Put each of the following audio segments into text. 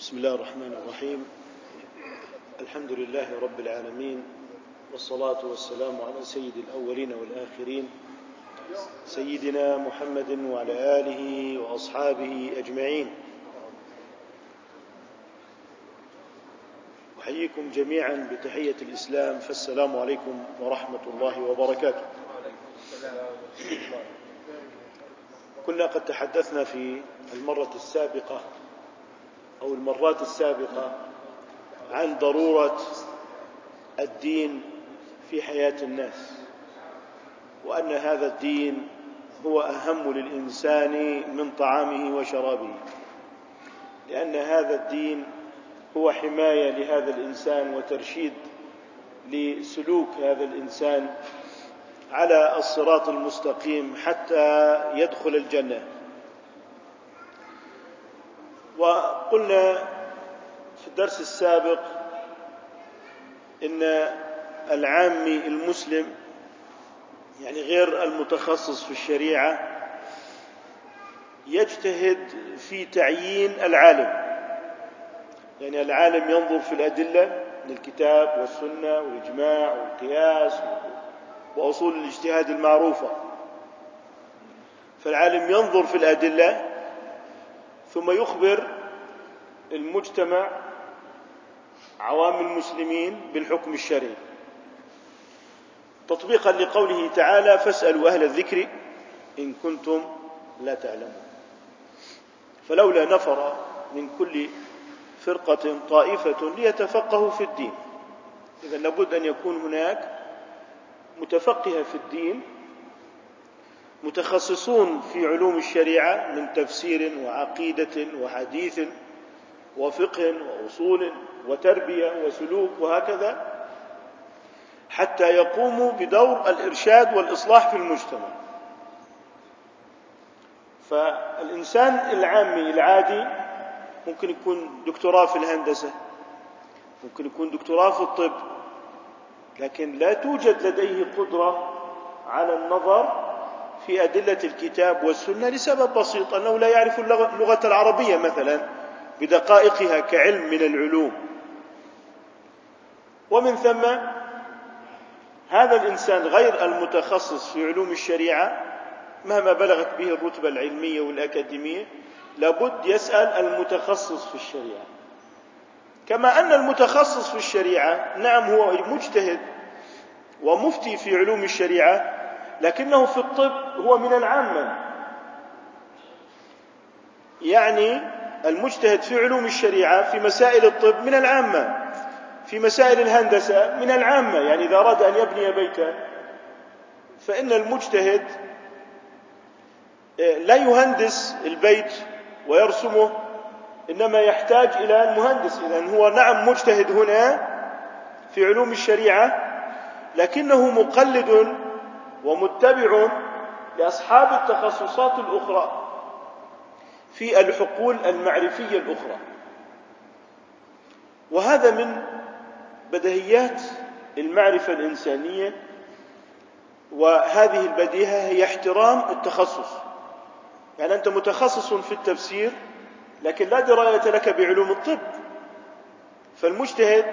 بسم الله الرحمن الرحيم. الحمد لله رب العالمين والصلاة والسلام على سيد الأولين والآخرين سيدنا محمد وعلى آله وأصحابه أجمعين. أحييكم جميعا بتحية الإسلام فالسلام عليكم ورحمة الله وبركاته. كنا قد تحدثنا في المرة السابقة أو المرات السابقة عن ضرورة الدين في حياة الناس وأن هذا الدين هو أهم للإنسان من طعامه وشرابه لأن هذا الدين هو حماية لهذا الإنسان وترشيد لسلوك هذا الإنسان على الصراط المستقيم حتى يدخل الجنة. وقلنا في الدرس السابق إن العامي المسلم يعني غير المتخصص في الشريعة يجتهد في تعيين العالم. يعني العالم ينظر في الأدلة من الكتاب والسنة والإجماع والقياس وأصول الاجتهاد المعروفة. فالعالم ينظر في الأدلة ثم يخبر المجتمع عوام المسلمين بالحكم الشرعي. تطبيقا لقوله تعالى فاسألوا أهل الذكر إن كنتم لا تعلمون. فلولا نفر من كل فرقة طائفة ليتفقهوا في الدين. اذا لابد أن يكون هناك متفقه في الدين متخصصون في علوم الشريعة من تفسير وعقيدة وحديث وفقه وأصول وتربية وسلوك وهكذا حتى يقوموا بدور الإرشاد والإصلاح في المجتمع. فالإنسان العامي العادي ممكن يكون دكتوراه في الهندسة ممكن يكون دكتوراه في الطب لكن لا توجد لديه قدرة على النظر في أدلة الكتاب والسنة لسبب بسيط أنه لا يعرف اللغة العربية مثلا بدقائقها كعلم من العلوم. ومن ثم هذا الإنسان غير المتخصص في علوم الشريعة مهما بلغت به الرتبة العلمية والأكاديمية لابد يسأل المتخصص في الشريعة. كما أن المتخصص في الشريعة نعم هو مجتهد ومفتي في علوم الشريعة لكنه في الطب هو من العامة. يعني المجتهد في علوم الشريعة في مسائل الطب من العامة في مسائل الهندسة من العامة. يعني إذا أراد أن يبني بيتا فإن المجتهد آه، لا يهندس البيت ويرسمه إنما يحتاج إلى المهندس. إذا هو نعم مجتهد هنا في علوم الشريعة لكنه مقلد ومتبع لأصحاب التخصصات الأخرى في الحقول المعرفية الأخرى. وهذا من بدهيات المعرفة الإنسانية وهذه البديهة هي احترام التخصص. يعني أنت متخصص في التفسير لكن لا دراية لك بعلوم الطب. فالمجتهد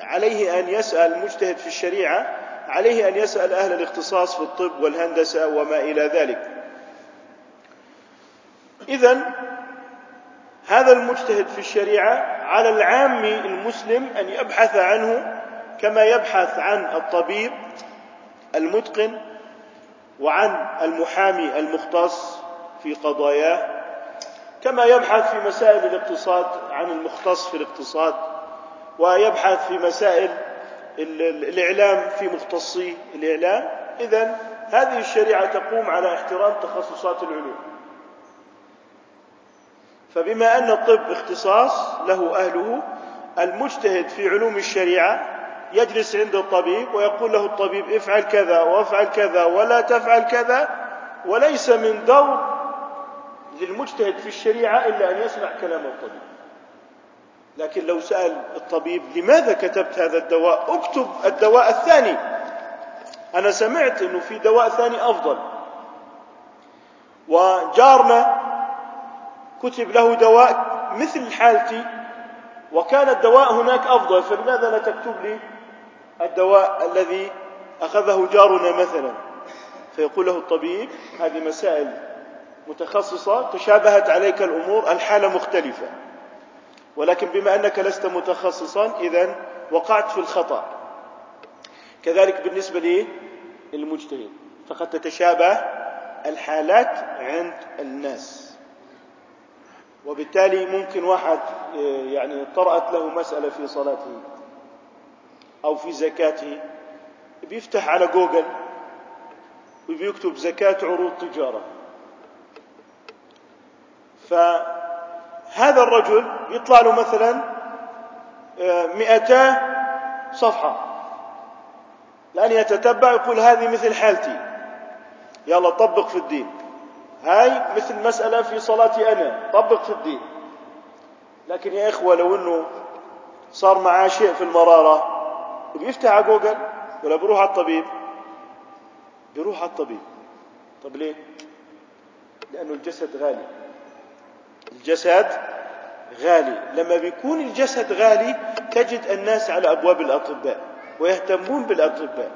عليه أن يسأل المجتهد في الشريعة عليه أن يسأل أهل الاختصاص في الطب والهندسة وما إلى ذلك. اذا هذا المجتهد في الشريعة على العام المسلم أن يبحث عنه كما يبحث عن الطبيب المتقن وعن المحامي المختص في قضاياه كما يبحث في مسائل الاقتصاد عن المختص في الاقتصاد ويبحث في مسائل الإعلام في مختصي الإعلام. إذا هذه الشريعة تقوم على احترام تخصصات العلوم. فبما أن الطب اختصاص له أهله المجتهد في علوم الشريعة يجلس عند الطبيب ويقول له الطبيب افعل كذا وافعل كذا ولا تفعل كذا. وليس من دور للمجتهد في الشريعة إلا أن يسمع كلام الطبيب. لكن لو سأل الطبيب لماذا كتبت هذا الدواء اكتب الدواء الثاني. أنا سمعت أنه في دواء ثاني أفضل. وجارنا كتب له دواء مثل حالتي وكان الدواء هناك أفضل فلماذا لا تكتب لي الدواء الذي أخذه جارنا مثلا؟ فيقول له الطبيب هذه مسائل متخصصة تشابهت عليك الأمور الحالة مختلفة. ولكن بما أنك لست متخصصا إذا وقعت في الخطأ. كذلك بالنسبة للمجتهد فقد تتشابه الحالات عند الناس. وبالتالي ممكن واحد يعني طرأت له مسألة في صلاته أو في زكاته بيفتح على جوجل وبيكتب زكاة عروض تجارة. فهذا الرجل يطلع له مثلا آه، مئتا صفحة. لأن يتتبع يقول هذه مثل حالتي. يلا طبق في الدين. هاي مثل مسألة في صلاتي أنا. طبق في الدين. لكن يا إخوة لو أنه صار معاه شيء في المرارة بيفتح على جوجل ولا بيروح على الطبيب؟ بيروح على الطبيب. طب ليه؟ لأنه الجسد غالي. الجسد غالي. لما بيكون الجسد غالي تجد الناس على أبواب الأطباء ويهتمون بالأطباء.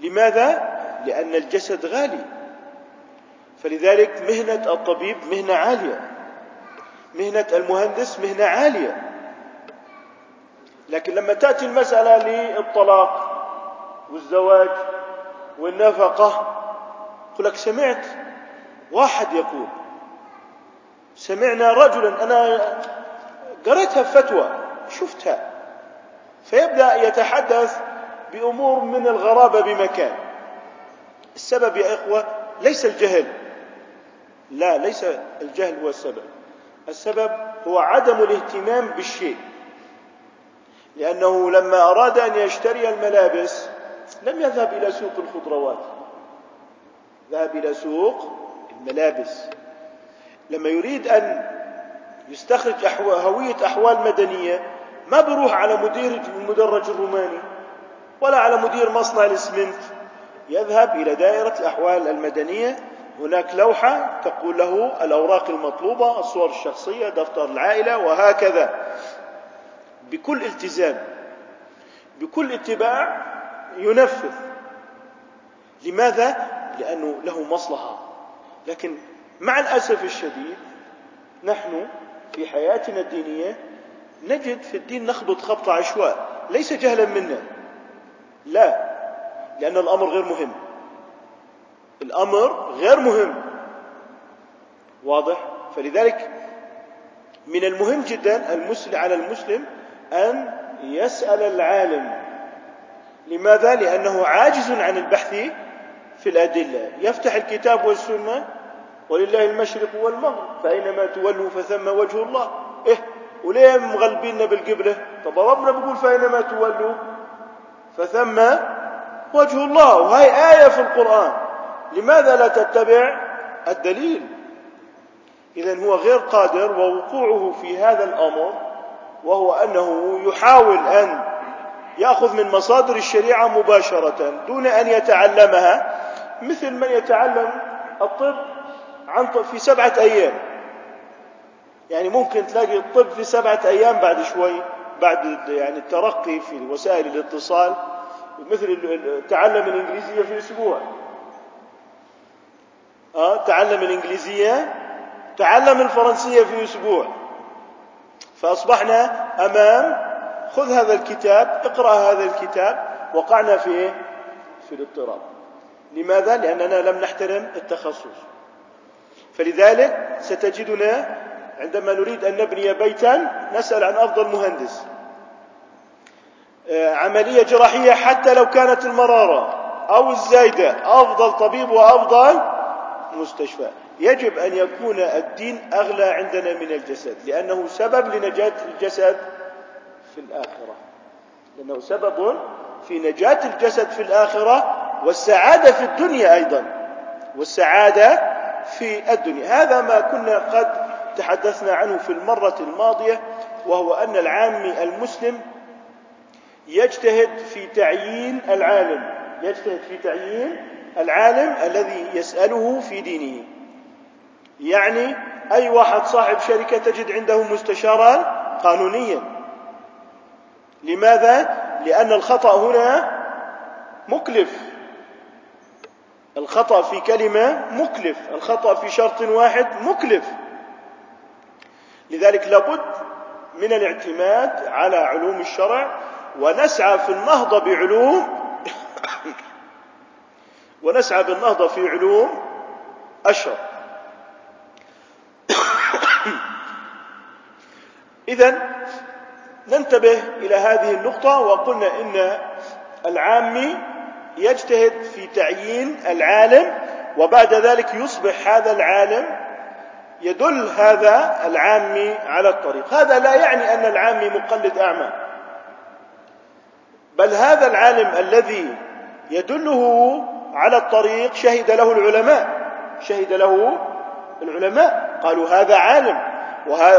لماذا؟ لأن الجسد غالي. فلذلك مهنة الطبيب مهنة عالية. مهنة المهندس مهنة عالية. لكن لما تأتي المسألة للطلاق والزواج والنفقة يقول لك سمعت واحد يقول سمعنا رجلا أنا قريتها في فتوى شفتها. فيبدأ يتحدث بأمور من الغرابة بمكان. السبب يا إخوة ليس الجهل. لا ليس الجهل هو السبب. السبب هو عدم الاهتمام بالشيء. لأنه لما أراد أن يشتري الملابس لم يذهب إلى سوق الخضروات. ذهب إلى سوق الملابس. لما يريد أن يستخرج هوية أحوال مدنية ما بروح على مدير المدرج الروماني ولا على مدير مصنع الإسمنت. يذهب إلى دائرة الأحوال المدنية. هناك لوحة تقول له الأوراق المطلوبة الصور الشخصية دفتر العائلة وهكذا. بكل التزام بكل اتباع ينفذ. لماذا؟ لأنه له مصلحة. لكن مع الأسف الشديد نحن في حياتنا الدينية نجد في الدين نخبط خبط عشواء ليس جهلا منا. لا لأن الأمر غير مهم. الأمر غير مهم. واضح؟ فلذلك من المهم جدا المسلم على المسلم أن يسأل العالم. لماذا؟ لأنه عاجز عن البحث في الأدلة. يفتح الكتاب والسنة ولله المشرق والمغرب فأينما تولوا فثم وجه الله. إيه وليه مغلبيننا بالقبلة؟ طب ربنا بيقول فأينما تولوا فثم وجه الله. وهي آية في القرآن. لماذا لا تتبع؟ الدليل. إذا هو غير قادر ووقوعه في هذا الأمر وهو أنه يحاول أن يأخذ من مصادر الشريعة مباشرة دون أن يتعلمها. مثل من يتعلم الطب. عن في سبعة أيام. يعني ممكن تلاقي الطب في سبعة أيام بعد شوي بعد يعني الترقي في وسائل الاتصال مثل تعلم الإنجليزية في أسبوع. أه تعلم الإنجليزية تعلم الفرنسية في أسبوع. فأصبحنا أمام خذ هذا الكتاب اقرأ هذا الكتاب وقعنا في إيه؟ في الاضطراب. لماذا؟ لأننا لم نحترم التخصص. فلذلك ستجدنا عندما نريد أن نبني بيتا نسأل عن أفضل مهندس. آه، عملية جراحية حتى لو كانت المرارة أو الزايدة أفضل طبيب وأفضل مستشفى. يجب أن يكون الدين أغلى عندنا من الجسد لأنه سبب لنجاة الجسد في الآخرة. لأنه سبب في نجاة الجسد في الآخرة والسعادة في الدنيا أيضا. والسعادة في الدنيا. هذا ما كنا قد تحدثنا عنه في المرة الماضية وهو أن العامي المسلم يجتهد في تعيين العالم يجتهد في تعيين العالم الذي يسأله في دينه. يعني أي واحد صاحب شركة تجد عنده مستشاران قانونيا. لماذا؟ لأن الخطأ هنا مكلف. الخطأ في كلمة مكلف الخطأ في شرط واحد مكلف. لذلك لابد من الاعتماد على علوم الشرع ونسعى في النهضه بعلوم ونسعى بالنهضه في علوم الشرع إذا ننتبه إلى هذه النقطة وقلنا إن العامي يجتهد في تعيين العالم وبعد ذلك يصبح هذا العالم يدل هذا العامي على الطريق. هذا لا يعني أن العامي مقلد أعمى. بل هذا العالم الذي يدله على الطريق شهد له العلماء. شهد له العلماء. قالوا هذا عالم.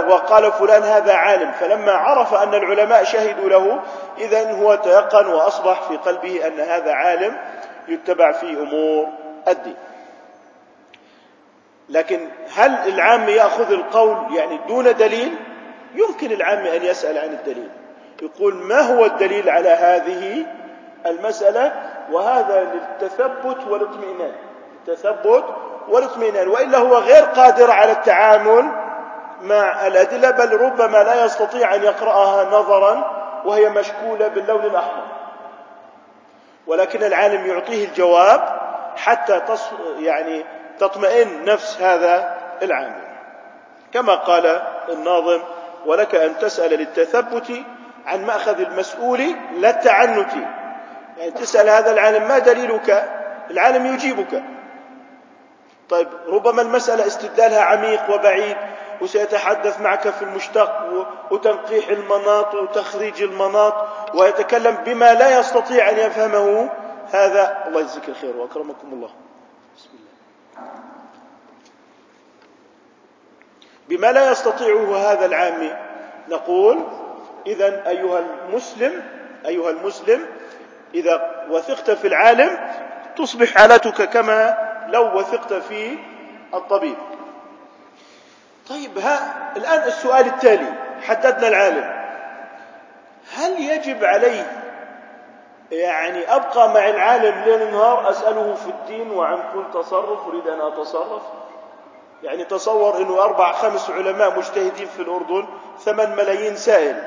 وقال فلان هذا عالم فلما عرف أن العلماء شهدوا له إذا هو تيقن وأصبح في قلبه أن هذا عالم يتبع في أمور الدين. لكن هل العام يأخذ القول يعني دون دليل؟ يمكن العام أن يسأل عن الدليل. يقول ما هو الدليل على هذه المسألة؟ وهذا للتثبت والاطمئنان. التثبت والاطمئنان وإلا هو غير قادر على التعامل مع الأدلة بل ربما لا يستطيع أن يقرأها نظرا وهي مشكولة باللون الأحمر. ولكن العالم يعطيه الجواب حتى تص... يعني تطمئن نفس هذا العامل. كما قال الناظم ولك أن تسأل للتثبت عن مأخذ المسؤول لا التعنت يعني تسأل هذا العالم ما دليلك؟ العالم يجيبك. طيب ربما المسألة استدلالها عميق وبعيد وسيتحدث معك في المشتق وتنقيح المناط وتخريج المناط ويتكلم بما لا يستطيع أن يفهمه. هذا الله يجزيك الخير وأكرمكم الله. بسم الله. بما لا يستطيعه هذا العامي نقول إذا أيها المسلم أيها المسلم إذا وثقت في العالم تصبح حالتك كما لو وثقت في الطبيب. طيب ها الآن السؤال التالي حددنا العالم. هل يجب علي يعني أبقى مع العالم ليل نهار أسأله في الدين وعن كل تصرف أريد أن أتصرف؟ يعني تصور أنه أربع خمس علماء مجتهدين في الأردن ثمان ملايين سائل.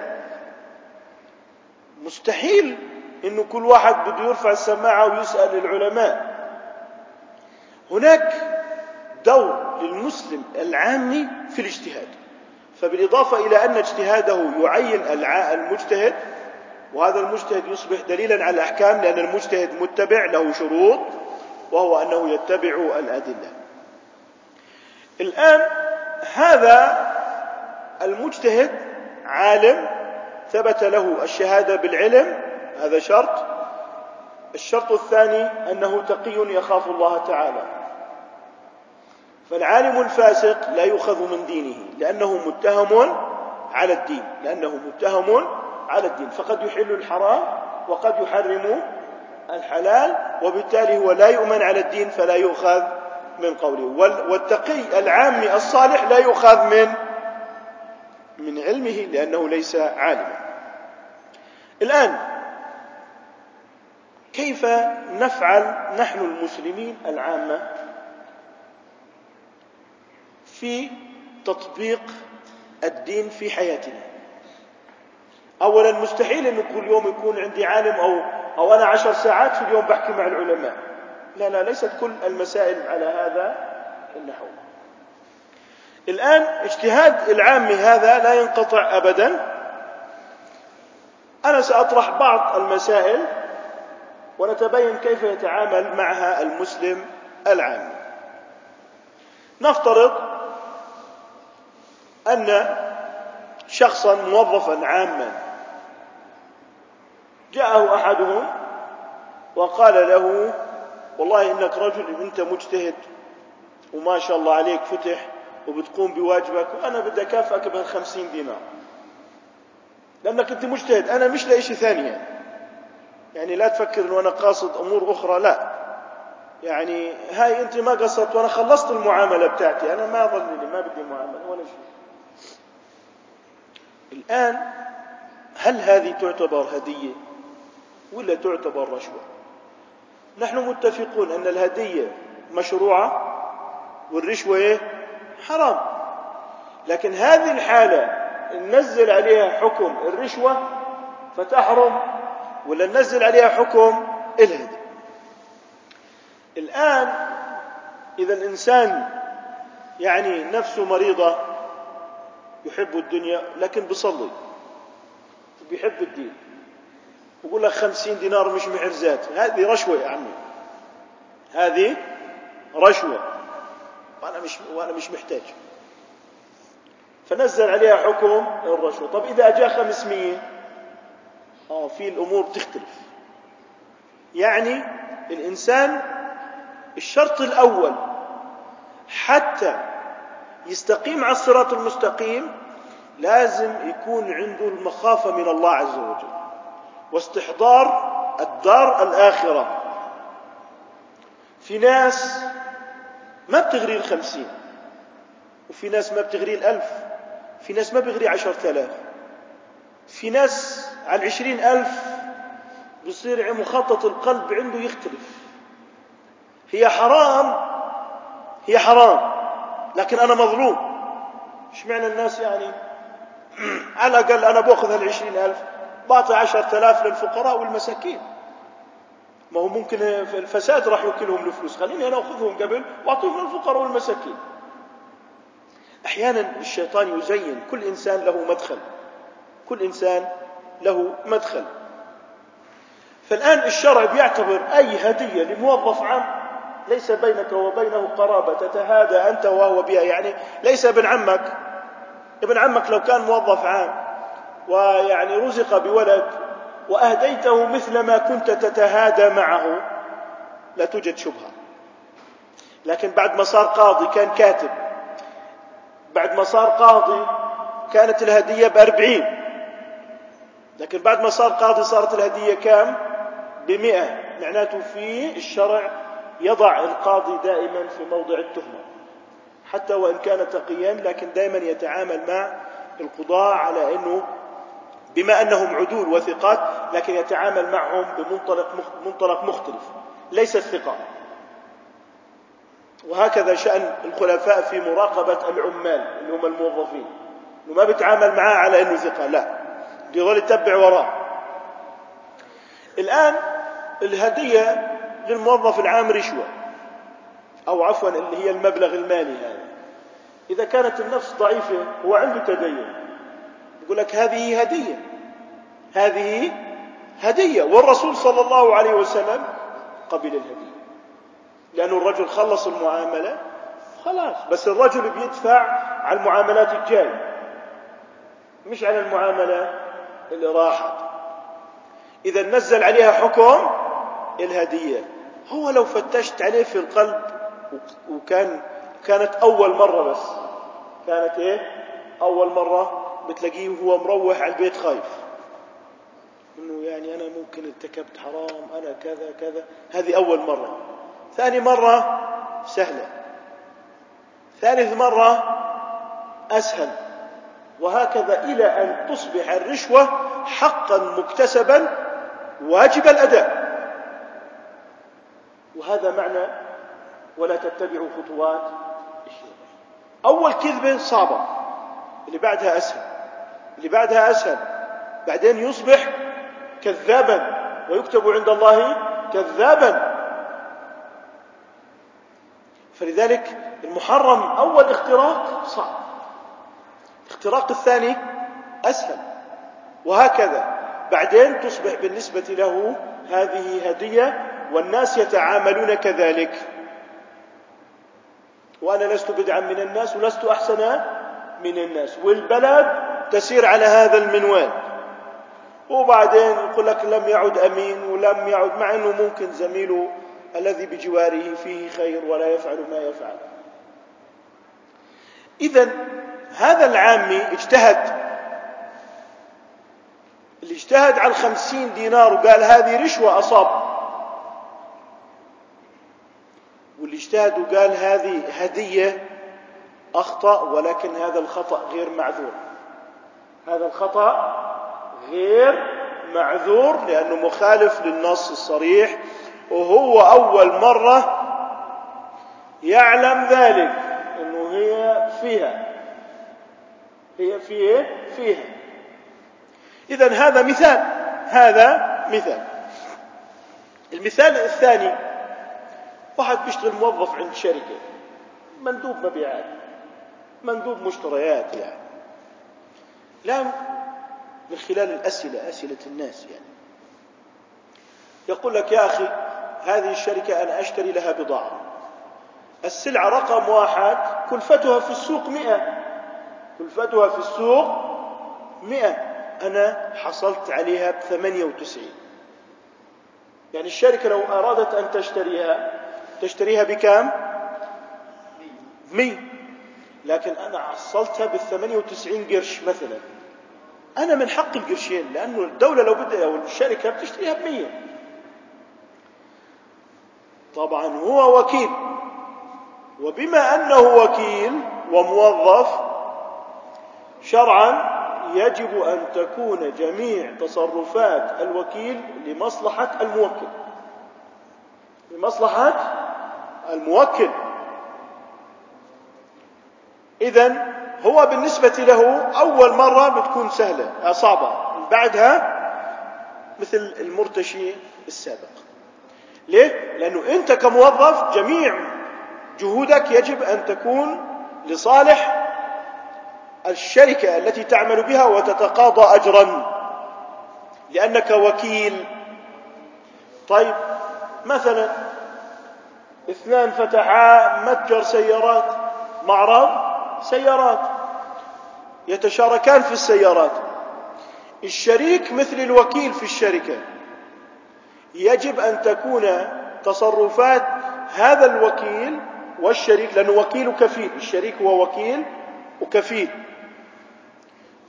مستحيل أنه كل واحد بده يرفع السماعة ويسأل العلماء. هناك دور للمسلم العامي في الاجتهاد. فبالإضافة إلى أن اجتهاده يعين المجتهد وهذا المجتهد يصبح دليلا على الأحكام لأن المجتهد متبع له شروط وهو أنه يتبع الأدلة. الآن هذا المجتهد عالم ثبت له الشهادة بالعلم هذا شرط. الشرط الثاني أنه تقي يخاف الله تعالى. فالعالم الفاسق لا يؤخذ من دينه لأنه متهم على الدين لأنه متهم على الدين. فقد يحل الحرام وقد يحرم الحلال وبالتالي هو لا يؤمن على الدين فلا يؤخذ من قوله. والتقي العامي الصالح لا يؤخذ من من علمه لأنه ليس عالما. الآن كيف نفعل نحن المسلمين العامة؟ في تطبيق الدين في حياتنا. اولا مستحيل إنه كل يوم يكون عندي عالم أو أو أنا عشر ساعات في اليوم بحكي مع العلماء. لا لا ليست كل المسائل على هذا النحو. الآن اجتهاد العامي هذا لا ينقطع ابدا. أنا سأطرح بعض المسائل ونتبين كيف يتعامل معها المسلم العامي نفترض أن شخصا موظفا عاما جاءه أحدهم وقال له والله إنك رجل أنت مجتهد وما شاء الله عليك فتح وبتقوم بواجبك وأنا بدي أكافئك بهالخمسين دينار. لأنك أنت مجتهد أنا مش لإشي ثاني. يعني. يعني لا تفكر أنه أنا قاصد أمور أخرى لا. يعني هاي أنت ما قصدت وأنا خلصت المعاملة بتاعتي. أنا ما ظلني ما بدي معاملة ولا شيء. الآن هل هذه تعتبر هدية ولا تعتبر رشوة؟ نحن متفقون أن الهدية مشروعة والرشوة إيه؟ حرام. لكن هذه الحالة ننزل عليها حكم الرشوة فتحرم ولا ننزل عليها حكم الهدي. الآن إذا الإنسان يعني نفسه مريضة يحب الدنيا لكن بيصلي وبيحب الدين. يقول لك خمسين دينار مش معرزات هذه رشوة يا عمي. هذه رشوة. وأنا مش وأنا مش محتاج. فنزل عليها حكم الرشوة. طب إذا جاء خمسمية؟ آه في الأمور تختلف يعني الإنسان الشرط الأول حتى يستقيم على الصراط المستقيم لازم يكون عنده المخافة من الله عز وجل. واستحضار الدار الآخرة. في ناس ما بتغري الخمسين وفي ناس ما بتغري الألف في ناس ما بيغري عشرة آلاف. في ناس على العشرين ألف بصير مخطط القلب عنده يختلف. هي حرام؟ هي حرام. لكن أنا مظلوم. إيش معنى الناس يعني؟ على الأقل أنا بأخذ هالعشرين ألف بعطي عشرة آلاف للفقراء والمساكين. ما هو ممكن الفساد راح يوكلهم الفلوس. خليني أنا أخذهم قبل وأعطيهم للفقراء والمساكين. أحيانا الشيطان يزين كل إنسان له مدخل. كل إنسان له مدخل. فالآن الشرع بيعتبر أي هدية لموظف عام ليس بينك وبينه قرابة تتهادى أنت وهو بها. يعني ليس ابن عمك. ابن عمك لو كان موظف عام ويعني رزق بولد وأهديته مثل ما كنت تتهادى معه لا توجد شبهة. لكن بعد ما صار قاضي كان كاتب. بعد ما صار قاضي كانت الهدية بأربعين. لكن بعد ما صار قاضي صارت الهدية كام؟ بمئة. معناته في الشرع يضع القاضي دائما في موضع التهمة حتى وإن كان تقيا لكن دائما يتعامل مع القضاة على أنه بما أنهم عدول وثقات لكن يتعامل معهم بمنطلق منطلق مختلف ليس الثقة. وهكذا شأن الخلفاء في مراقبة العمال اللي هم الموظفين. إنه ما بيتعامل معاه على إنه ثقة لا. بيظل يتبع وراه الآن الهدية للموظف العام رشوة. أو عفوا اللي هي المبلغ المالي هذا. إذا كانت النفس ضعيفة هو عنده تدين. يقول لك هذه هدية. هذه هدية. والرسول صلى الله عليه وسلم قبل الهدية. لأن الرجل خلص المعاملة خلاص. بس الرجل بيدفع على المعاملات الجاية. مش على المعاملة اللي راحت. إذا نزل عليها حكم الهدية. هو لو فتشت عليه في القلب وكان كانت أول مرة بس. كانت إيه؟ أول مرة بتلاقيه وهو مروح على البيت خايف. إنه يعني أنا ممكن ارتكبت حرام أنا كذا كذا. هذه أول مرة. ثاني مرة سهلة. ثالث مرة أسهل. وهكذا إلى أن تصبح الرشوة حقا مكتسبا واجب الأداء. وهذا معنى ولا تتبعوا خطوات. الشيطان أول كذبه صعبه اللي بعدها أسهل اللي بعدها أسهل. بعدين يصبح كذابا ويكتب عند الله كذابا. فلذلك المحرم أول اختراق صعب. الاختراق الثاني أسهل. وهكذا. بعدين تصبح بالنسبة له هذه هدية والناس يتعاملون كذلك. وأنا لست بدعا من الناس ولست أحسن من الناس. والبلد تسير على هذا المنوال. وبعدين يقول لك لم يعد أمين ولم يعد مع إنه ممكن زميله الذي بجواره فيه خير ولا يفعل ما يفعل. اذا هذا العامي اجتهد. اللي اجتهد على الخمسين دينار وقال هذه رشوة أصاب. اجتهد وقال هذه هدية أخطأ ولكن هذا الخطأ غير معذور. هذا الخطأ غير معذور لأنه مخالف للنص الصريح وهو أول مرة يعلم ذلك أنه هي فيها. هي فيه فيها. إذا هذا مثال هذا مثال. المثال الثاني واحد بيشتغل موظف عند شركة. مندوب مبيعات. مندوب مشتريات يعني. لا من خلال الأسئلة أسئلة الناس يعني. يقول لك يا أخي هذه الشركة أنا أشتري لها بضاعة. السلعة رقم واحد كلفتها في السوق مئة. كلفتها في السوق مئة. أنا حصلت عليها بثمانية وتسعين. يعني الشركة لو أرادت أن تشتريها تشتريها بكام؟ مئة لكن أنا حصلتها بالثمانية وتسعين قرش مثلا. أنا من حق القرشين لأنه الدولة لو بدأ أو الشركة بتشتريها بمية. طبعا هو وكيل. وبما أنه وكيل وموظف شرعا يجب أن تكون جميع تصرفات الوكيل لمصلحة الموكل. لمصلحة الموكل. إذا هو بالنسبة له أول مرة بتكون سهلة صعبة بعدها مثل المرتشي السابق. ليه؟ لأنه أنت كموظف جميع جهودك يجب أن تكون لصالح الشركة التي تعمل بها وتتقاضى أجرا. لأنك وكيل. طيب مثلا اثنان فتحا متجر سيارات معرض سيارات يتشاركان في السيارات. الشريك مثل الوكيل في الشركة. يجب أن تكون تصرفات هذا الوكيل والشريك لأنه وكيل وكفيل. الشريك هو وكيل وكفيل.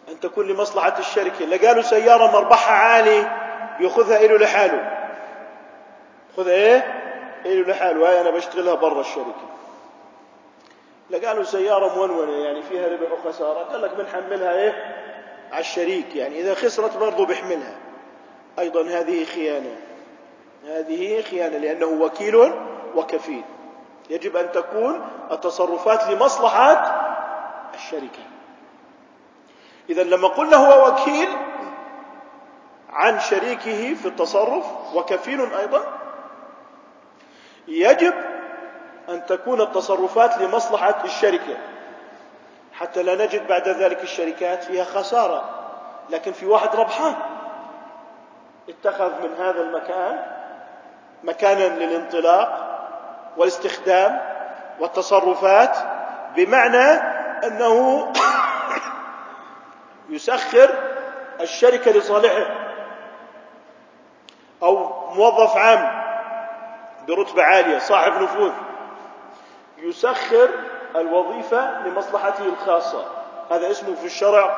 أن تكون لمصلحة الشركة. لقالوا سيارة مربحها عالي بياخذها إله لحاله. خذها إيه؟ إله لحاله هاي أنا بشتغلها برا الشركة. لقالوا سيارة مونونة يعني فيها ربح وخسارة قال لك بنحملها إيه؟ على الشريك يعني إذا خسرت برضه بيحملها أيضا هذه خيانة. هذه خيانة لأنه وكيل وكفيل. يجب أن تكون التصرفات لمصلحة الشركة. إذا لما قلنا هو وكيل عن شريكه في التصرف وكفيل أيضا يجب أن تكون التصرفات لمصلحة الشركة. حتى لا نجد بعد ذلك الشركات فيها خسارة لكن في واحد ربحان. اتخذ من هذا المكان مكانا للانطلاق والاستخدام والتصرفات بمعنى أنه يسخر الشركة لصالحه أو موظف عام. برتبة عالية صاحب نفوذ. يسخر الوظيفة لمصلحته الخاصة. هذا اسمه في الشرع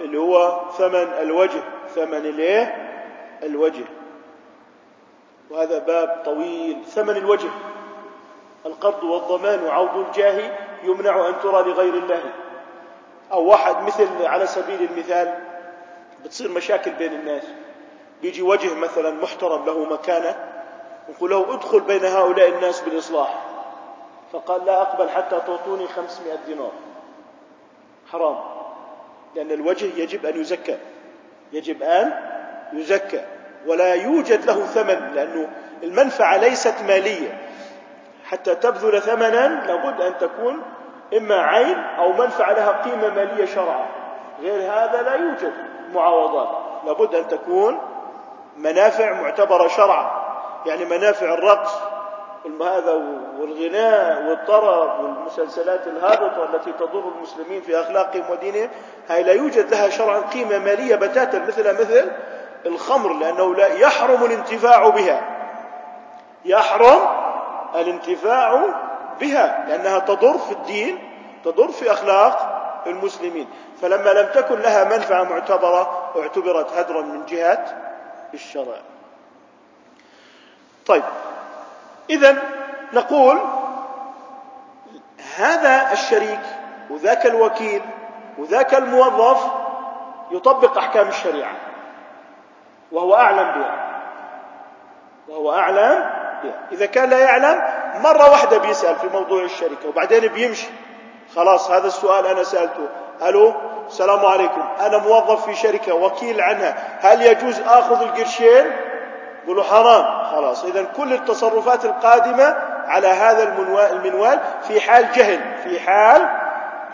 اللي هو ثمن الوجه. ثمن الايه الوجه. وهذا باب طويل. ثمن الوجه. القرض والضمان وعوض الجاه يمنع أن ترى لغير الله. أو واحد مثل على سبيل المثال بتصير مشاكل بين الناس. بيجي وجه مثلا محترم له مكانة نقول له ادخل بين هؤلاء الناس بالإصلاح. فقال لا أقبل حتى تعطوني خمسمائة دينار. حرام. لأن الوجه يجب أن يزكى. يجب أن يزكى. ولا يوجد له ثمن لأنه المنفعة ليست مالية. حتى تبذل ثمنا لابد أن تكون إما عين أو منفعة لها قيمة مالية شرعا. غير هذا لا يوجد معاوضات. لابد أن تكون منافع معتبرة شرعا. يعني منافع الرقص هذا والغناء والطرب والمسلسلات الهابطة التي تضر المسلمين في أخلاقهم ودينهم هاي لا يوجد لها شرعا قيمة مالية بتاتا مثل مثل الخمر لأنه لا يحرم الانتفاع بها. يحرم الانتفاع بها لأنها تضر في الدين تضر في أخلاق المسلمين. فلما لم تكن لها منفعة معتبرة اعتبرت هدرا من جهة الشرع. طيب. إذا نقول هذا الشريك وذاك الوكيل وذاك الموظف يطبق أحكام الشريعة. وهو أعلم بها. وهو أعلم بها. إذا كان لا يعلم مرة واحدة بيسأل في موضوع الشركة وبعدين بيمشي. خلاص هذا السؤال أنا سألته. ألو؟ السلام عليكم. أنا موظف في شركة وكيل عنها. هل يجوز آخذ القرشين؟ يقولوا حرام. خلاص. إذا كل التصرفات القادمة على هذا المنوال في حال جهل. في حال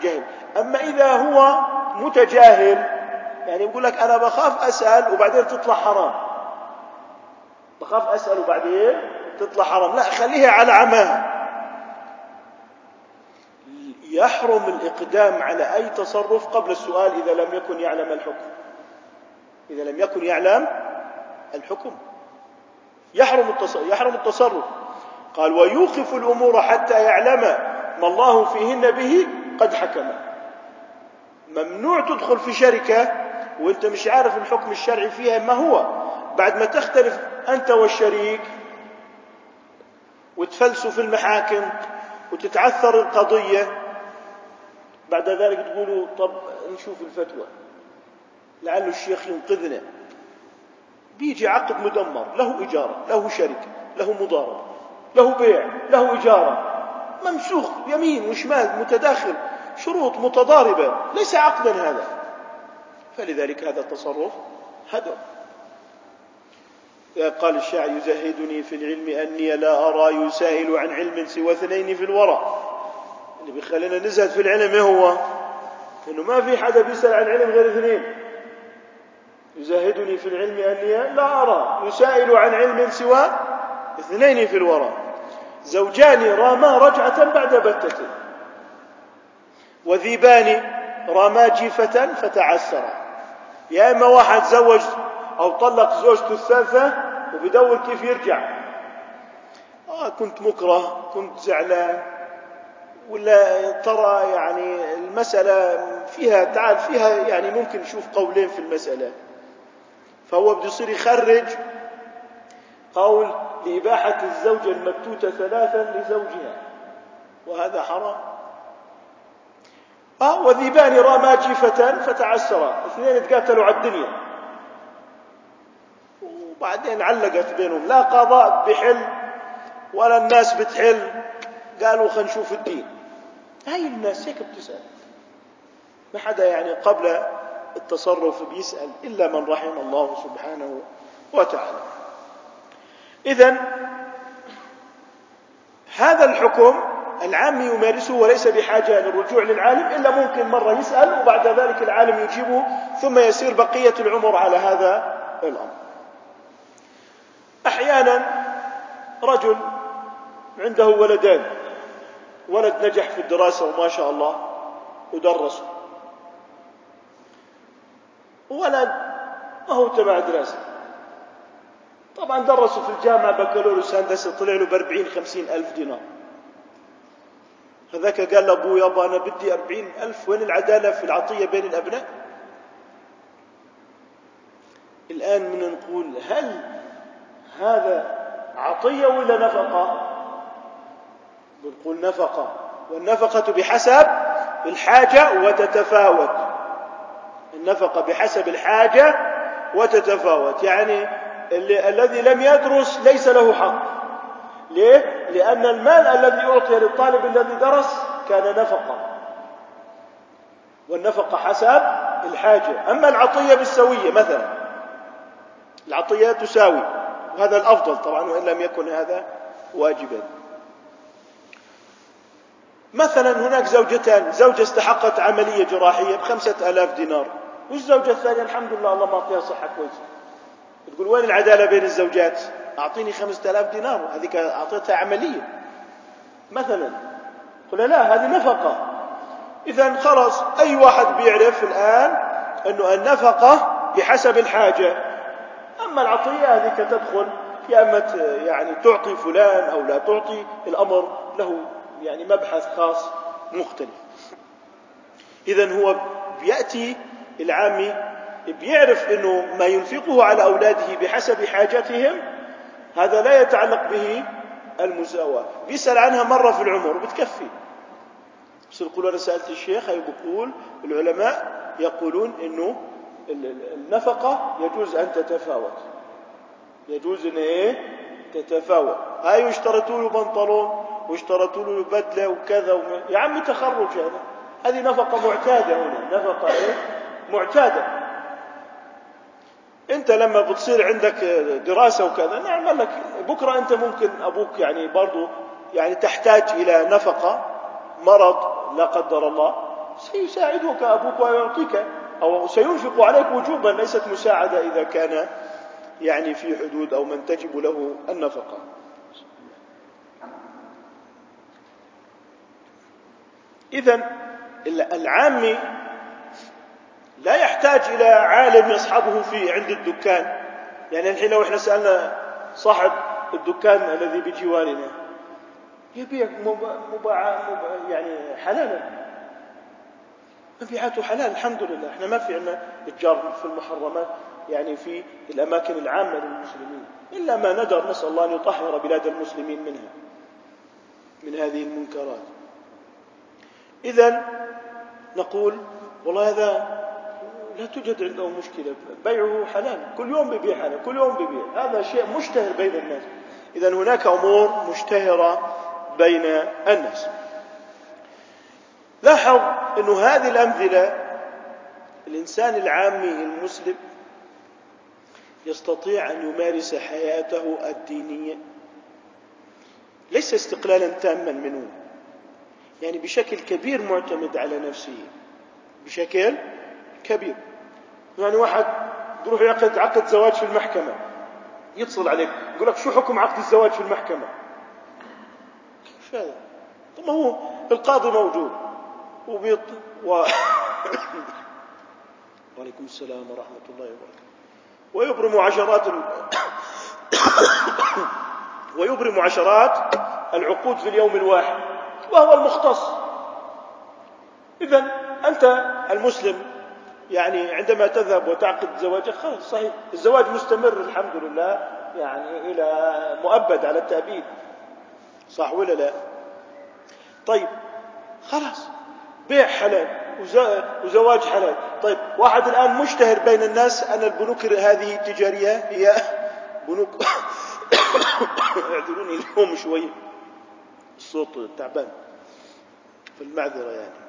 جهل. أما إذا هو متجاهل يعني يقول لك أنا بخاف أسأل وبعدين تطلع حرام. بخاف أسأل وبعدين تطلع حرام. لا خليها على عماها يحرم الإقدام على أي تصرف قبل السؤال إذا لم يكن يعلم الحكم. إذا لم يكن يعلم الحكم. يحرم يحرم التصرف. قال ويوقف الأمور حتى يعلم ما الله فيهن به قد حكم. ممنوع تدخل في شركة وانت مش عارف الحكم الشرعي فيها ما هو. بعد ما تختلف أنت والشريك وتفلسوا في المحاكم وتتعثر القضية بعد ذلك تقولوا طب نشوف الفتوى. لعل الشيخ ينقذنا. بيجي عقد مدمر له إجارة له شركة له مضاربة له بيع له إجارة. ممسوخ يمين وشمال متداخل شروط متضاربة ليس عقدا هذا. فلذلك هذا التصرف هدر. قال الشاعر يزهدني في العلم أني لا أرى يسائل عن علم سوى اثنين في الورى. اللي بيخلينا نزهد في العلم هو إنه ما في حدا بيسأل عن علم غير اثنين. يزهدني في العلم أني لا أرى يسائل عن علم سوى اثنين في الورى. زوجان راما رجعة بعد بتة. وذيبان راما جيفة فتعسرا يا إما واحد زوج أو طلق زوجته الثالثة وبدور كيف يرجع. آه كنت مكره كنت زعلان. ولا ترى يعني المسألة فيها تعال فيها يعني ممكن نشوف قولين في المسألة. فهو بده يصير يخرج. قول لإباحة الزوجة المبتوتة ثلاثا لزوجها. وهذا حرام. آه وذيبان راما جيفة فتعسرا. اثنين تقاتلوا على الدنيا. وبعدين علقت بينهم. لا قضاء بحل ولا الناس بتحل. قالوا خلينا نشوف الدين. هاي الناس هيك بتسأل. ما حدا يعني قبل التصرف بيسأل إلا من رحم الله سبحانه وتعالى. إذا هذا الحكم العام يمارسه وليس بحاجة للرجوع للعالم إلا ممكن مرة يسأل وبعد ذلك العالم يجيبه ثم يسير بقية العمر على هذا الأمر. أحيانا رجل عنده ولدان ولد نجح في الدراسة وما شاء الله ودرسه ولد ما هو تبع دراسة. طبعا درسوا في الجامعة بكالوريوس هندسة طلع له بأربعين خمسين ألف دينار. هذاك قال لأبوه يابا أنا بدي أربعين ألف وين العدالة في العطية بين الأبناء؟ الآن من نقول هل هذا عطية ولا نفقة؟ بنقول نفقة والنفقة بحسب الحاجة وتتفاوت. النفقة بحسب الحاجة وتتفاوت. يعني اللي الذي لم يدرس ليس له حق. ليه؟ لأن المال الذي أعطي للطالب الذي درس كان نفقة. والنفقة حسب الحاجة. أما العطية بالسوية مثلا. العطية تساوي. وهذا الأفضل طبعا وإن لم يكن هذا واجبا. مثلا هناك زوجتان. زوجة استحقت عملية جراحية بخمسة آلاف دينار. والزوجة الثانية الحمد لله الله ما أعطيها صحة كويسة. تقول وين العدالة بين الزوجات؟ أعطيني خمسة آلاف دينار هذيك أعطيتها عملية مثلا قل لا هذه نفقة. إذا خلاص أي واحد بيعرف الآن أنه النفقة بحسب الحاجة. أما العطية هذيك تدخل يا أما يعني تعطي فلان أو لا تعطي الأمر له يعني مبحث خاص مختلف. إذا هو بيأتي العامي بيعرف أنه ما ينفقه على أولاده بحسب حاجتهم هذا لا يتعلق به المساواة بيسأل عنها مرة في العمر وبتكفي. بس يقول أنا سألت الشيخ أي بقول العلماء يقولون أنه النفقة يجوز أن تتفاوت. يجوز أن إيه؟ تتفاوت. هاي يشترطوا له بنطلون واشترطوا له بدلة وكذا وم... يا عمي تخرج هذا هذه نفقة معتادة هنا. نفقة إيه؟ معتادة. أنت لما بتصير عندك دراسة وكذا نعمل لك بكرة أنت ممكن أبوك يعني برضو يعني تحتاج إلى نفقة مرض لا قدر الله سيساعدك أبوك ويعطيك أو سينفق عليك وجوبا ليست مساعدة إذا كان يعني في حدود أو من تجب له النفقة. إذا العامي لا يحتاج إلى عالم يصحبه في عند الدكان. يعني الحين لو إحنا سألنا صاحب الدكان الذي بجوارنا يبيع مباع يعني حلالا. مبيعاته حلال الحمد لله. إحنا ما في عندنا اتجار في المحرمات يعني في الأماكن العامة للمسلمين. إلا ما ندر نسأل الله أن يطهر بلاد المسلمين منها من هذه المنكرات. إذا نقول والله هذا لا توجد عنده مشكلة. بيعه حلال. كل يوم بيبيع حلال. كل يوم بيبيع. هذا شيء مشتهر بين الناس. إذا هناك أمور مشتهرة بين الناس. لاحظ أن هذه الأمثلة الإنسان العامي المسلم يستطيع أن يمارس حياته الدينية. ليس استقلالا تاما منه. يعني بشكل كبير معتمد على نفسه. بشكل كبير. يعني واحد يروح يعقد عقد زواج في المحكمة. يتصل عليك يقول لك شو حكم عقد الزواج في المحكمة؟ كيف هذا طب هو القاضي موجود. وبيط و... وعليكم السلام ورحمة الله وبركاته. ويبرم عشرات ال... ويبرم عشرات العقود في اليوم الواحد. وهو المختص. إذا أنت المسلم يعني عندما تذهب وتعقد زواجك خلاص صحيح. الزواج مستمر الحمد لله يعني إلى مؤبد على التأبيد. صح ولا لا؟ طيب خلاص. بيع حلال وزواج حلال. طيب واحد الآن مشتهر بين الناس أن البنوك هذه التجارية هي بنوك اعذروني اليوم شوي الصوت تعبان في المعذرة يعني.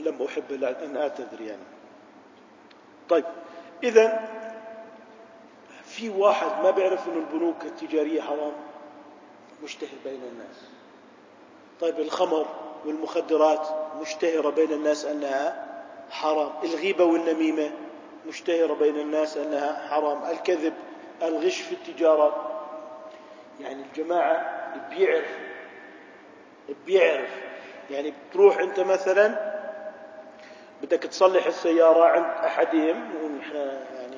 لم أحب أن أعتذر يعني. طيب إذا في واحد ما بيعرف أن البنوك التجارية حرام؟ مشتهر بين الناس. طيب الخمر والمخدرات مشتهرة بين الناس أنها حرام. الغيبة والنميمة مشتهرة بين الناس أنها حرام. الكذب الغش في التجارة. يعني الجماعة بيعرف بيعرف. يعني بتروح أنت مثلا بدك تصلح السيارة عند أحدهم ونحن يعني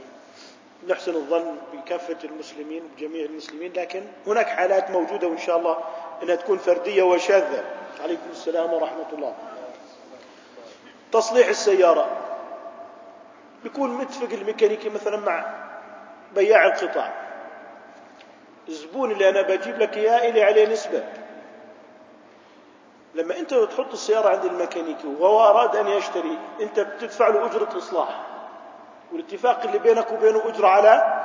نحسن الظن بكافة المسلمين بجميع المسلمين لكن هناك حالات موجودة وإن شاء الله أنها تكون فردية وشاذة. عليكم السلام ورحمة الله. تصليح السيارة. بيكون متفق الميكانيكي مثلا مع بياع القطع. الزبون اللي أنا بجيب لك إياه إلي عليه نسبة. لما أنت تحط السيارة عند الميكانيكي وهو أراد أن يشتري أنت بتدفع له أجرة إصلاح والاتفاق اللي بينك وبينه أجرة على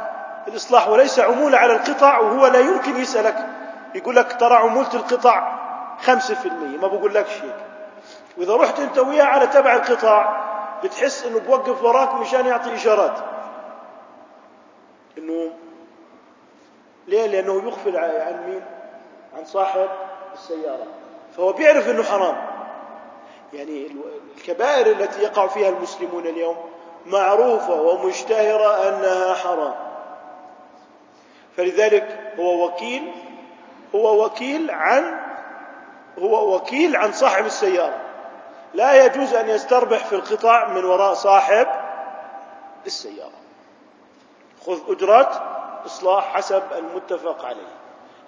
الإصلاح وليس عمولة على القطع وهو لا يمكن يسألك يقول لك ترى عمولة القطع خمسة في المية ما بقول لك شيء وإذا رحت أنت وياه على تبع القطاع بتحس إنه بوقف وراك مشان يعطي إشارات إنه ليه؟ لأنه يغفل عن مين؟ عن صاحب السيارة فهو بيعرف إنه حرام. يعني الكبائر التي يقع فيها المسلمون اليوم معروفة ومشتهرة أنها حرام. فلذلك هو وكيل هو وكيل عن هو وكيل عن صاحب السيارة. لا يجوز أن يستربح في القطع من وراء صاحب السيارة. خذ أجرة إصلاح حسب المتفق عليه.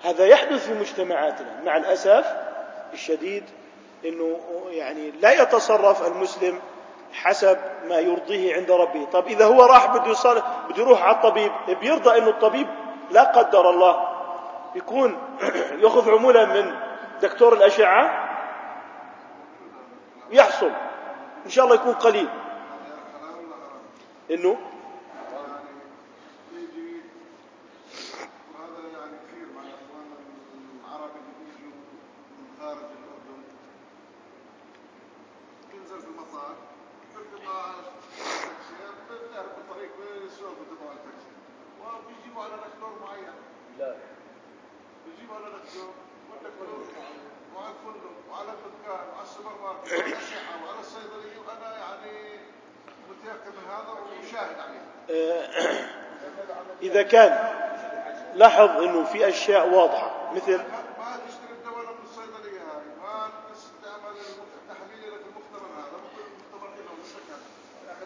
هذا يحدث في مجتمعاتنا. مع الأسف الشديد إنه يعني لا يتصرف المسلم حسب ما يرضيه عند ربه. طب إذا هو راح بده يصل بده يروح على الطبيب بيرضى إنه الطبيب لا قدر الله. يكون يأخذ عمولة من دكتور الأشعة. يحصل. إن شاء الله يكون قليل. إنه إذا كان لاحظ أنه في أشياء واضحة مثل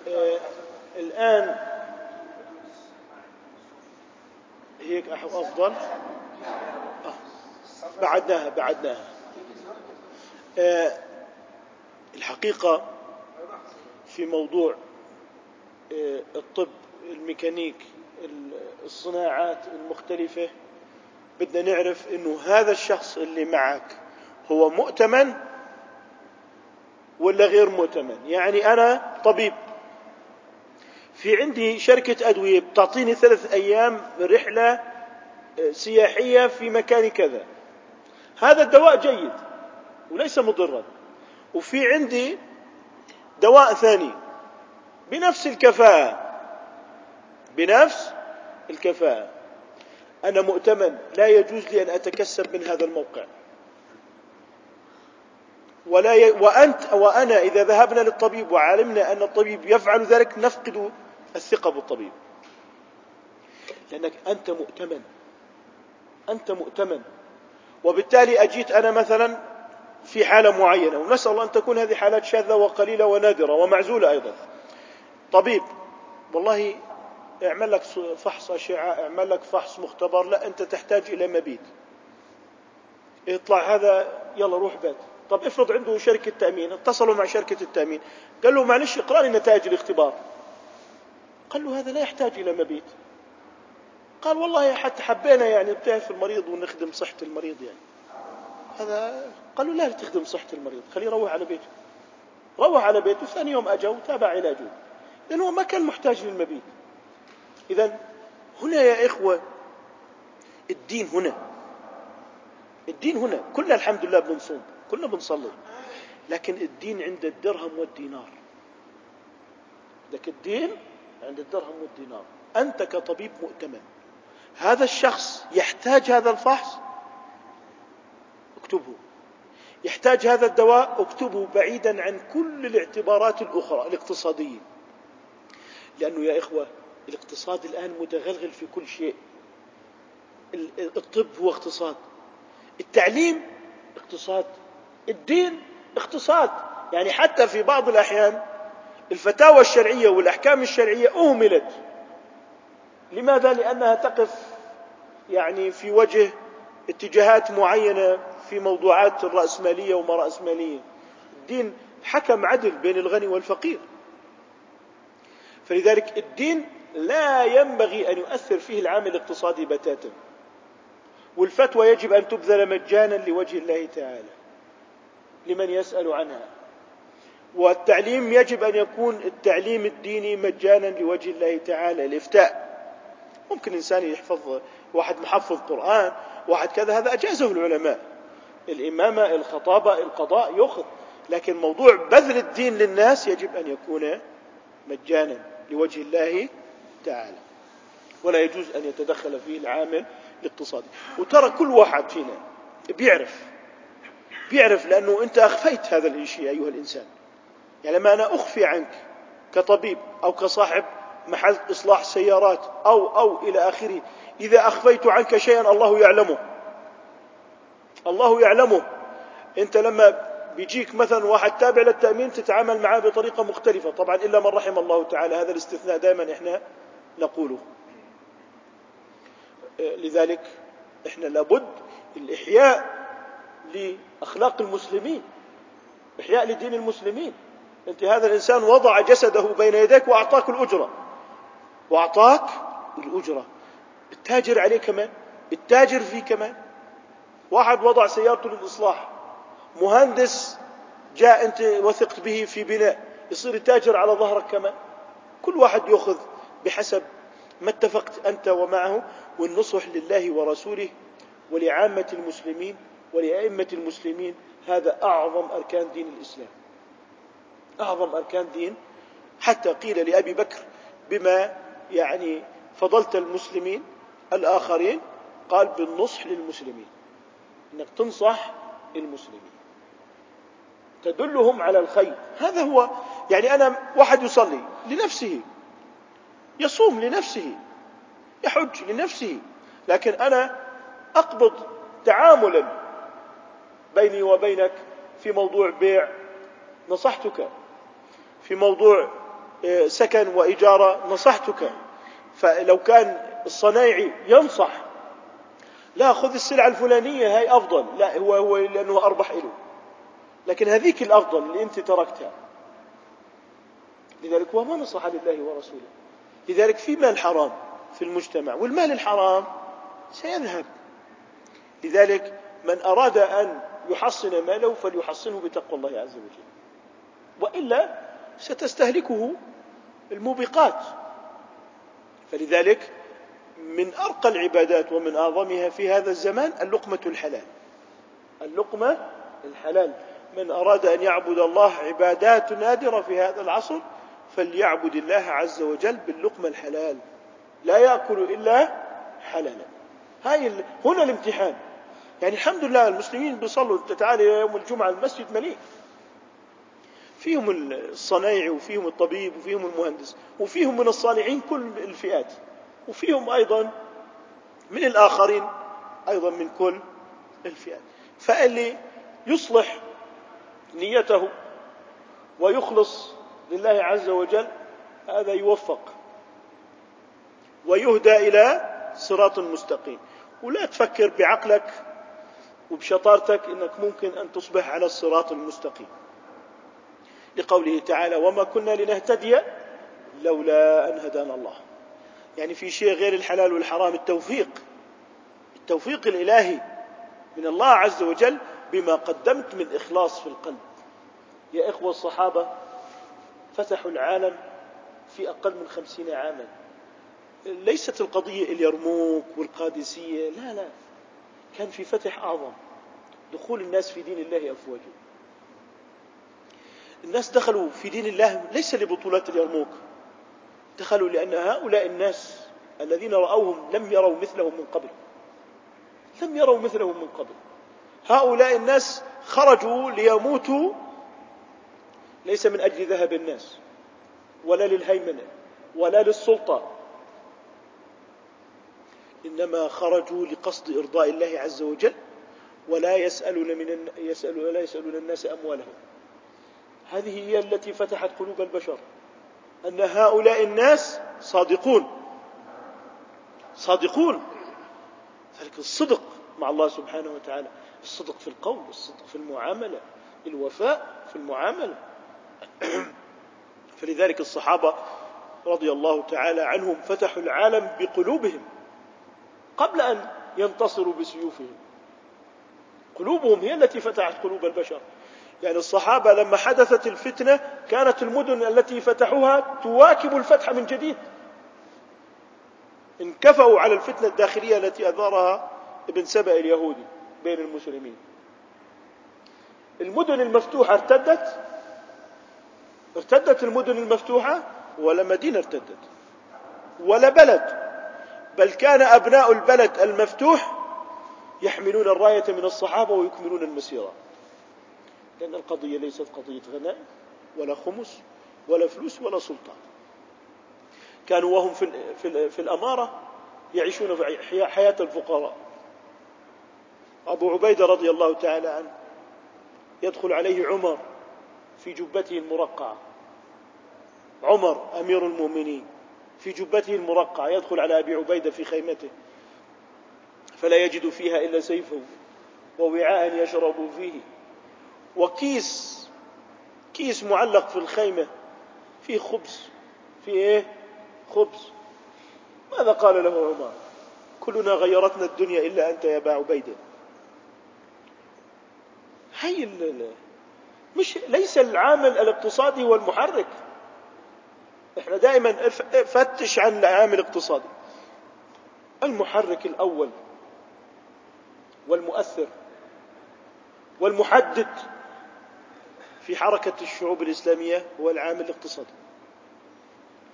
آه الآن هيك أفضل آه. بعدناها بعدناها آه الحقيقة في موضوع الطب الميكانيك الصناعات المختلفة. بدنا نعرف إنه هذا الشخص اللي معك هو مؤتمن ولا غير مؤتمن؟ يعني أنا طبيب. في عندي شركة أدوية بتعطيني ثلاث أيام رحلة آه، سياحية في مكان كذا. هذا الدواء جيد وليس مضرا. وفي عندي دواء ثاني بنفس الكفاءة. بنفس الكفاءة. أنا مؤتمن لا يجوز لي أن أتكسب من هذا الموقع. ولا ي... وأنت وأنا إذا ذهبنا للطبيب وعلمنا أن الطبيب يفعل ذلك نفقد الثقة بالطبيب. لأنك أنت مؤتمن. أنت مؤتمن. وبالتالي أجيت أنا مثلا في حالة معينة. ونسأل الله أن تكون هذه حالات شاذة وقليلة ونادرة ومعزولة أيضا. طبيب والله اعمل لك فحص أشعة اعمل لك فحص مختبر لا أنت تحتاج إلى مبيت. يطلع هذا يلا روح بيت. طب افرض عنده شركة تأمين اتصلوا مع شركة التأمين. قال له معلش اقرأ لي نتائج الاختبار. قال له هذا لا يحتاج إلى مبيت. قال والله حتى حبينا يعني بتعرف المريض ونخدم صحة المريض يعني. هذا قال له لا تخدم صحة المريض خليه يروح على بيته. روح على بيته ثاني يوم أجا وتابع علاجه. لأنه ما كان محتاج للمبيت. إذا هنا يا إخوة الدين هنا. الدين هنا. كلنا الحمد لله بنصوم كلنا بنصلي. لكن الدين عند الدرهم والدينار. لك الدين عند الدرهم والدينار. أنت كطبيب مؤتمن هذا الشخص يحتاج هذا الفحص؟ اكتبه. يحتاج هذا الدواء؟ اكتبه بعيدا عن كل الاعتبارات الأخرى الاقتصادية. لأنه يا إخوة الاقتصاد الآن متغلغل في كل شيء. الطب هو اقتصاد. التعليم اقتصاد. الدين اقتصاد. يعني حتى في بعض الأحيان الفتاوى الشرعية والأحكام الشرعية أهملت. لماذا؟ لأنها تقف يعني في وجه اتجاهات معينة في موضوعات الرأسمالية وما رأسمالية الدين حكم عدل بين الغني والفقير. فلذلك الدين لا ينبغي أن يؤثر فيه العامل الاقتصادي بتاتا. والفتوى يجب أن تبذل مجانا لوجه الله تعالى لمن يسأل عنها. والتعليم يجب أن يكون التعليم الديني مجانا لوجه الله تعالى الإفتاء ممكن إنسان يحفظ واحد محفظ قرآن واحد كذا هذا أجازه العلماء. الإمامة الخطابة القضاء يأخذ لكن موضوع بذل الدين للناس يجب أن يكون مجانا لوجه الله تعالى. ولا يجوز أن يتدخل فيه العامل الاقتصادي. وترى كل واحد فينا بيعرف بيعرف لأنه أنت أخفيت هذا الشيء أيها الإنسان. يعني لما أنا أخفي عنك كطبيب أو كصاحب محل إصلاح سيارات أو أو إلى آخره. إذا أخفيت عنك شيئا الله يعلمه. الله يعلمه. أنت لما بيجيك مثلا واحد تابع للتأمين تتعامل معه بطريقة مختلفة. طبعا إلا من رحم الله تعالى. هذا الاستثناء دائما إحنا نقوله. لذلك إحنا لابد الإحياء لأخلاق المسلمين إحياء لدين المسلمين. أنت هذا الإنسان وضع جسده بين يديك وأعطاك الأجرة. وأعطاك الأجرة. التاجر عليه كمان التاجر فيه كمان. واحد وضع سيارته للإصلاح. مهندس جاء أنت وثقت به في بناء يصير يتاجر على ظهرك كمان. كل واحد يأخذ بحسب ما اتفقت أنت ومعه والنصح لله ورسوله ولعامة المسلمين ولأئمة المسلمين. هذا أعظم أركان دين الإسلام. أعظم أركان دين. حتى قيل لأبي بكر بما يعني فضلت المسلمين الآخرين قال بالنصح للمسلمين إنك تنصح المسلمين تدلهم على الخير. هذا هو يعني أنا واحد يصلي لنفسه يصوم لنفسه يحج لنفسه لكن أنا أقبض تعاملا بيني وبينك في موضوع بيع نصحتك في موضوع آه، سكن واجاره نصحتك. فلو كان الصنايعي ينصح لا خذ السلعة الفلانية هاي أفضل. لا هو هو لأنه أربح له لكن هذيك الأفضل اللي أنت تركتها. لذلك هو ما نصح لله ورسوله. لذلك في مال حرام في المجتمع والمال الحرام سيذهب. لذلك من أراد أن يحصن ماله فليحصنه بتقوى الله عز وجل. وإلا ستستهلكه الموبقات. فلذلك من أرقى العبادات ومن أعظمها في هذا الزمان اللقمة الحلال. اللقمة الحلال. من أراد أن يعبد الله عبادات نادرة في هذا العصر فليعبد الله عز وجل باللقمة الحلال. لا يأكل إلا حلالا. هاي هنا الامتحان. يعني الحمد لله المسلمين بيصلوا تعالى يوم الجمعة المسجد مليء. فيهم الصنايعي وفيهم الطبيب وفيهم المهندس وفيهم من الصالحين كل الفئات. وفيهم أيضا من الآخرين أيضا من كل الفئات. فاللي يصلح نيته ويخلص لله عز وجل هذا يوفق. ويهدى إلى صراط مستقيم. ولا تفكر بعقلك وبشطارتك إنك ممكن أن تصبح على الصراط المستقيم. لقوله تعالى وما كنا لنهتدي لولا أن هدانا الله. يعني في شيء غير الحلال والحرام التوفيق. التوفيق الإلهي من الله عز وجل بما قدمت من إخلاص في القلب. يا إخوة الصحابة فتحوا العالم في أقل من خمسين عاما. ليست القضية اليرموك والقادسية لا لا. كان في فتح أعظم. دخول الناس في دين الله أفواجا. الناس دخلوا في دين الله ليس لبطولات اليرموك. دخلوا لأن هؤلاء الناس الذين رأوهم لم يروا مثلهم من قبل. لم يروا مثلهم من قبل. هؤلاء الناس خرجوا ليموتوا ليس من أجل ذهب الناس ولا للهيمنة ولا للسلطة. إنما خرجوا لقصد إرضاء الله عز وجل ولا يسألون من يسأل ولا يسألون الناس أموالهم. هذه هي التي فتحت قلوب البشر أن هؤلاء الناس صادقون. صادقون. ذلك الصدق مع الله سبحانه وتعالى. الصدق في القول الصدق في المعاملة الوفاء في المعاملة. فلذلك الصحابة رضي الله تعالى عنهم فتحوا العالم بقلوبهم قبل أن ينتصروا بسيوفهم. قلوبهم هي التي فتحت قلوب البشر. يعني الصحابة لما حدثت الفتنة كانت المدن التي فتحوها تواكب الفتح من جديد. انكفأوا على الفتنة الداخلية التي أثارها ابن سبأ اليهودي بين المسلمين. المدن المفتوحة ارتدت ارتدت المدن المفتوحة ولا مدينة ارتدت ولا بلد بل كان أبناء البلد المفتوح يحملون الراية من الصحابة ويكملون المسيرة. لأن القضية ليست قضية غنائم ولا خمس ولا فلوس ولا سلطان. كانوا وهم في, في, في الأمارة يعيشون في حياة الفقراء. أبو عبيدة رضي الله تعالى عنه يدخل عليه عمر في جبته المرقعة عمر أمير المؤمنين في جبته المرقعة يدخل على أبي عبيدة في خيمته. فلا يجد فيها إلا سيفه ووعاء يشرب فيه. وكيس كيس معلق في الخيمة فيه خبز فيه إيه؟ خبز. ماذا قال له عمر؟ كلنا غيرتنا الدنيا إلا أنت يا أبا عبيدة. هي مش ليس العامل الاقتصادي هو المحرك. إحنا دائما فتش عن العامل الاقتصادي. المحرك الأول والمؤثر والمحدد في حركة الشعوب الإسلامية هو العامل الاقتصادي.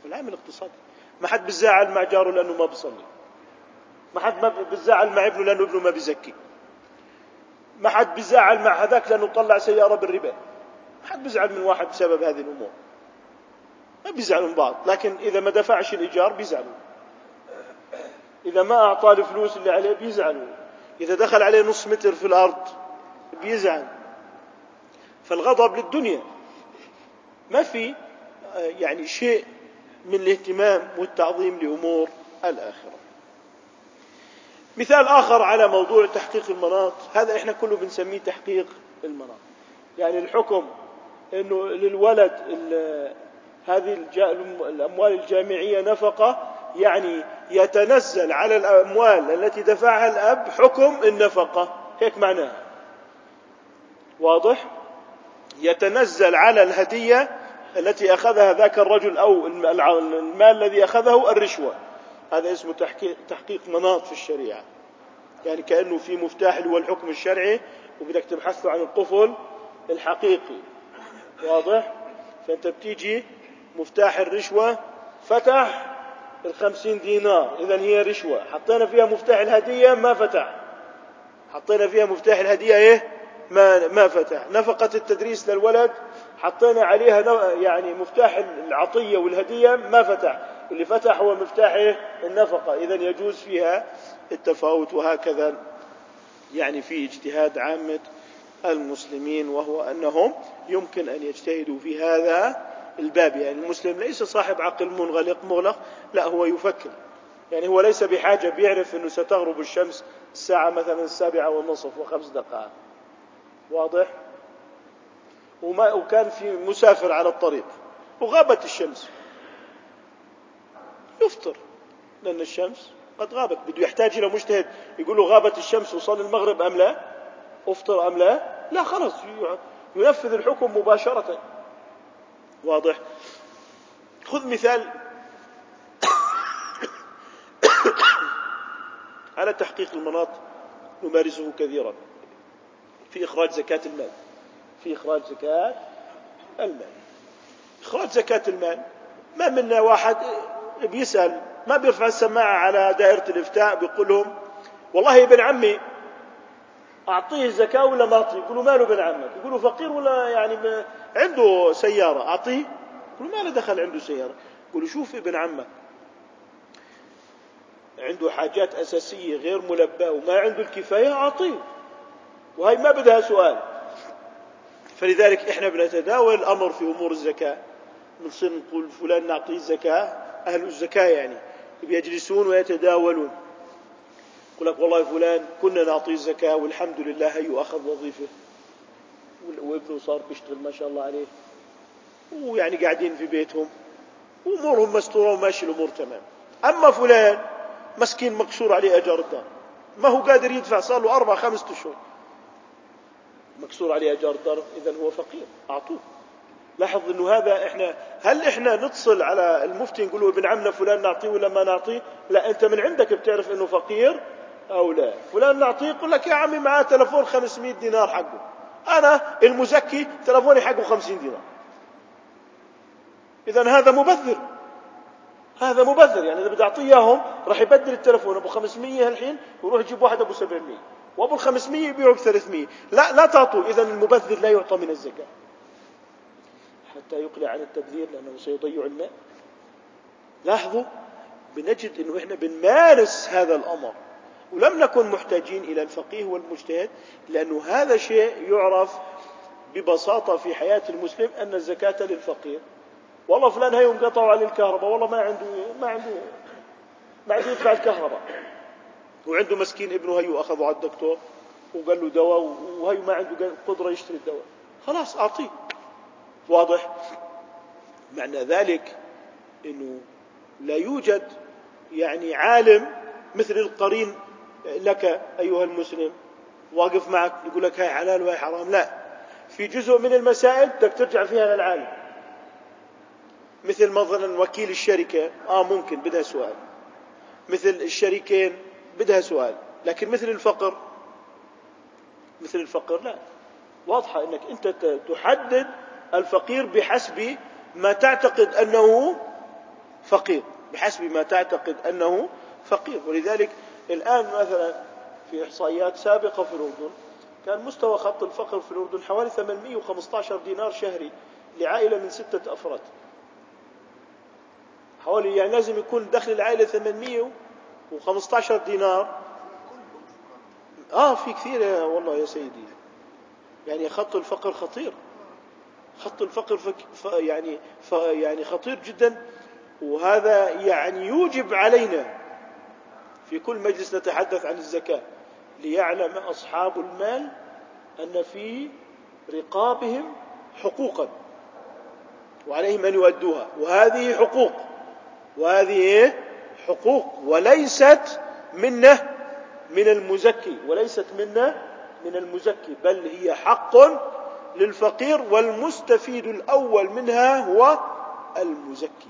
العامل الاقتصادي. ما حد بيزعل مع جاره لأنه ما بيصلي. ما حد ما بيزعل مع ابنه لأنه ابنه ما بيزكي. ما حد بيزعل مع هذاك لأنه طلع سيارة بالربا. حد بيزعل من واحد بسبب هذه الأمور. ما بيزعلوا من بعض لكن إذا ما دفعش الإيجار بيزعلوا. إذا ما أعطاه الفلوس اللي عليه بيزعلوا. إذا دخل عليه نص متر في الأرض بيزعل. فالغضب للدنيا. ما في آه، يعني شيء من الاهتمام والتعظيم لأمور الآخرة. مثال آخر على موضوع تحقيق المناط. هذا إحنا كله بنسميه تحقيق المناط. يعني الحكم أنه للولد هذه الأموال الجامعية نفقة يعني يتنزل على الأموال التي دفعها الأب حكم النفقة. هيك معناها واضح؟ يتنزل على الهدية التي أخذها ذاك الرجل أو المال الذي أخذه الرشوة. هذا اسمه تحقيق مناط في الشريعة. يعني كأنه في مفتاح اللي هو الحكم الشرعي وبدك تبحث عن القفل الحقيقي. واضح؟ فأنت بتيجي مفتاح الرشوة فتح الخمسين دينار. إذا هي رشوة. حطينا فيها مفتاح الهدية ما فتح. حطينا فيها مفتاح الهدية إيه؟ ما ما فتح. نفقة التدريس للولد حطينا عليها يعني مفتاح العطية والهدية ما فتح. اللي فتح هو مفتاح إيه؟ النفقة. إذا يجوز فيها التفاوت وهكذا. يعني في اجتهاد عامة المسلمين وهو أنهم يمكن أن يجتهدوا في هذا الباب. يعني المسلم ليس صاحب عقل منغلق مغلق لا هو يفكر. يعني هو ليس بحاجة بيعرف أنه ستغرب الشمس الساعة مثلا السابعة والنصف وخمس دقائق. واضح؟ وما وكان في مسافر على الطريق وغابت الشمس. يفطر لأن الشمس قد غابت بده يحتاج إلى مجتهد. يقول له غابت الشمس وصل المغرب أم لا؟ أفطر أم لا؟ لا خلص ينفذ الحكم مباشرة. واضح. خذ مثال. على تحقيق المناط نمارسه كثيرا. في إخراج زكاة المال. في إخراج زكاة المال. إخراج زكاة المال. ما منا واحد بيسأل ما بيرفع السماعة على دائرة الإفتاء بيقول لهم والله ابن عمي أعطيه الزكاة ولا ما أعطيه؟ يقولوا ماله ابن عمك؟ يقولوا فقير ولا يعني عنده سيارة. أعطيه؟ يقولوا ما له دخل عنده سيارة. يقولوا شوف ابن عمك. عنده حاجات أساسية غير ملباة وما عنده الكفاية أعطيه. وهي ما بدها سؤال. فلذلك إحنا بنتداول الأمر في أمور الزكاة. بنصير نقول فلان نعطيه الزكاه أهل الزكاة يعني. بيجلسون ويتداولون. يقول لك والله فلان كنا نعطيه الزكاه والحمد لله هي أخذ وظيفة. وابنه صار بيشتغل ما شاء الله عليه. ويعني قاعدين في بيتهم. وأمورهم مستورة وماشي الأمور تمام. أما فلان مسكين مكسور عليه اجار الدار. ما هو قادر يدفع صار له أربع خمسة أشهر. مكسور عليه اجار الدار اذا هو فقير أعطوه. لاحظ إنه هذا إحنا هل إحنا نتصل على المفتي نقول له ابن عمنا فلان نعطيه ولا ما نعطيه؟ لا أنت من عندك بتعرف إنه فقير أو لا، فلان نعطيه يقول لك يا عمي معاه تلفون 500 دينار حقه. أنا المزكي تلفوني حقه 50 دينار. اذا هذا مبذر. هذا مبذر يعني إذا بدي أعطيه إياهم راح يبدل التلفون أبو 500 الحين ويروح يجيب واحد أبو 700. وأبو الخمسمية يبيعوا ب 300 لا لا تعطوا اذا المبذر لا يعطى من الزكاة حتى يقلع عن التبذير لأنه سيضيع الماء لاحظوا بنجد أنه إحنا بنمارس هذا الأمر ولم نكن محتاجين إلى الفقيه والمجتهد لأنه هذا شيء يعرف ببساطة في حياة المسلم أن الزكاة للفقير. والله فلان هي انقطعوا عليه الكهرباء والله ما عنده ما عنده ما عنده يدفع الكهرباء. وعنده مسكين ابنه هيو أخذه على الدكتور وقال له دواء وهي ما عنده قدرة يشتري الدواء. خلاص أعطيه. واضح؟ معنى ذلك أنه لا يوجد يعني عالم مثل القرين لك أيها المسلم. واقف معك يقول لك هاي حلال وهي حرام. لا. في جزء من المسائل بدك ترجع فيها للعالم مثل مثلا وكيل الشركة آه ممكن بدها سؤال. مثل الشريكين بدها سؤال. لكن مثل الفقر مثل الفقر لا. واضحة إنك أنت تحدد الفقير بحسب ما تعتقد أنه فقير. بحسب ما تعتقد أنه فقير. ولذلك الآن مثلا في إحصائيات سابقة في الأردن كان مستوى خط الفقر في الأردن حوالي 815 دينار شهري لعائلة من ستة أفراد. حوالي يعني لازم يكون دخل العائلة 815 دينار. آه في كثير يا والله يا سيدي. يعني خط الفقر خطير. خط الفقر فك ف يعني ف يعني خطير جدا وهذا يعني يوجب علينا في كل مجلس نتحدث عن الزكاة ليعلم أصحاب المال أن في رقابهم حقوقا وعليهم أن يؤدوها وهذه حقوق. وهذه حقوق. وليست منه من المزكي. وليست منا من المزكي. بل هي حق للفقير والمستفيد الأول منها هو المزكي.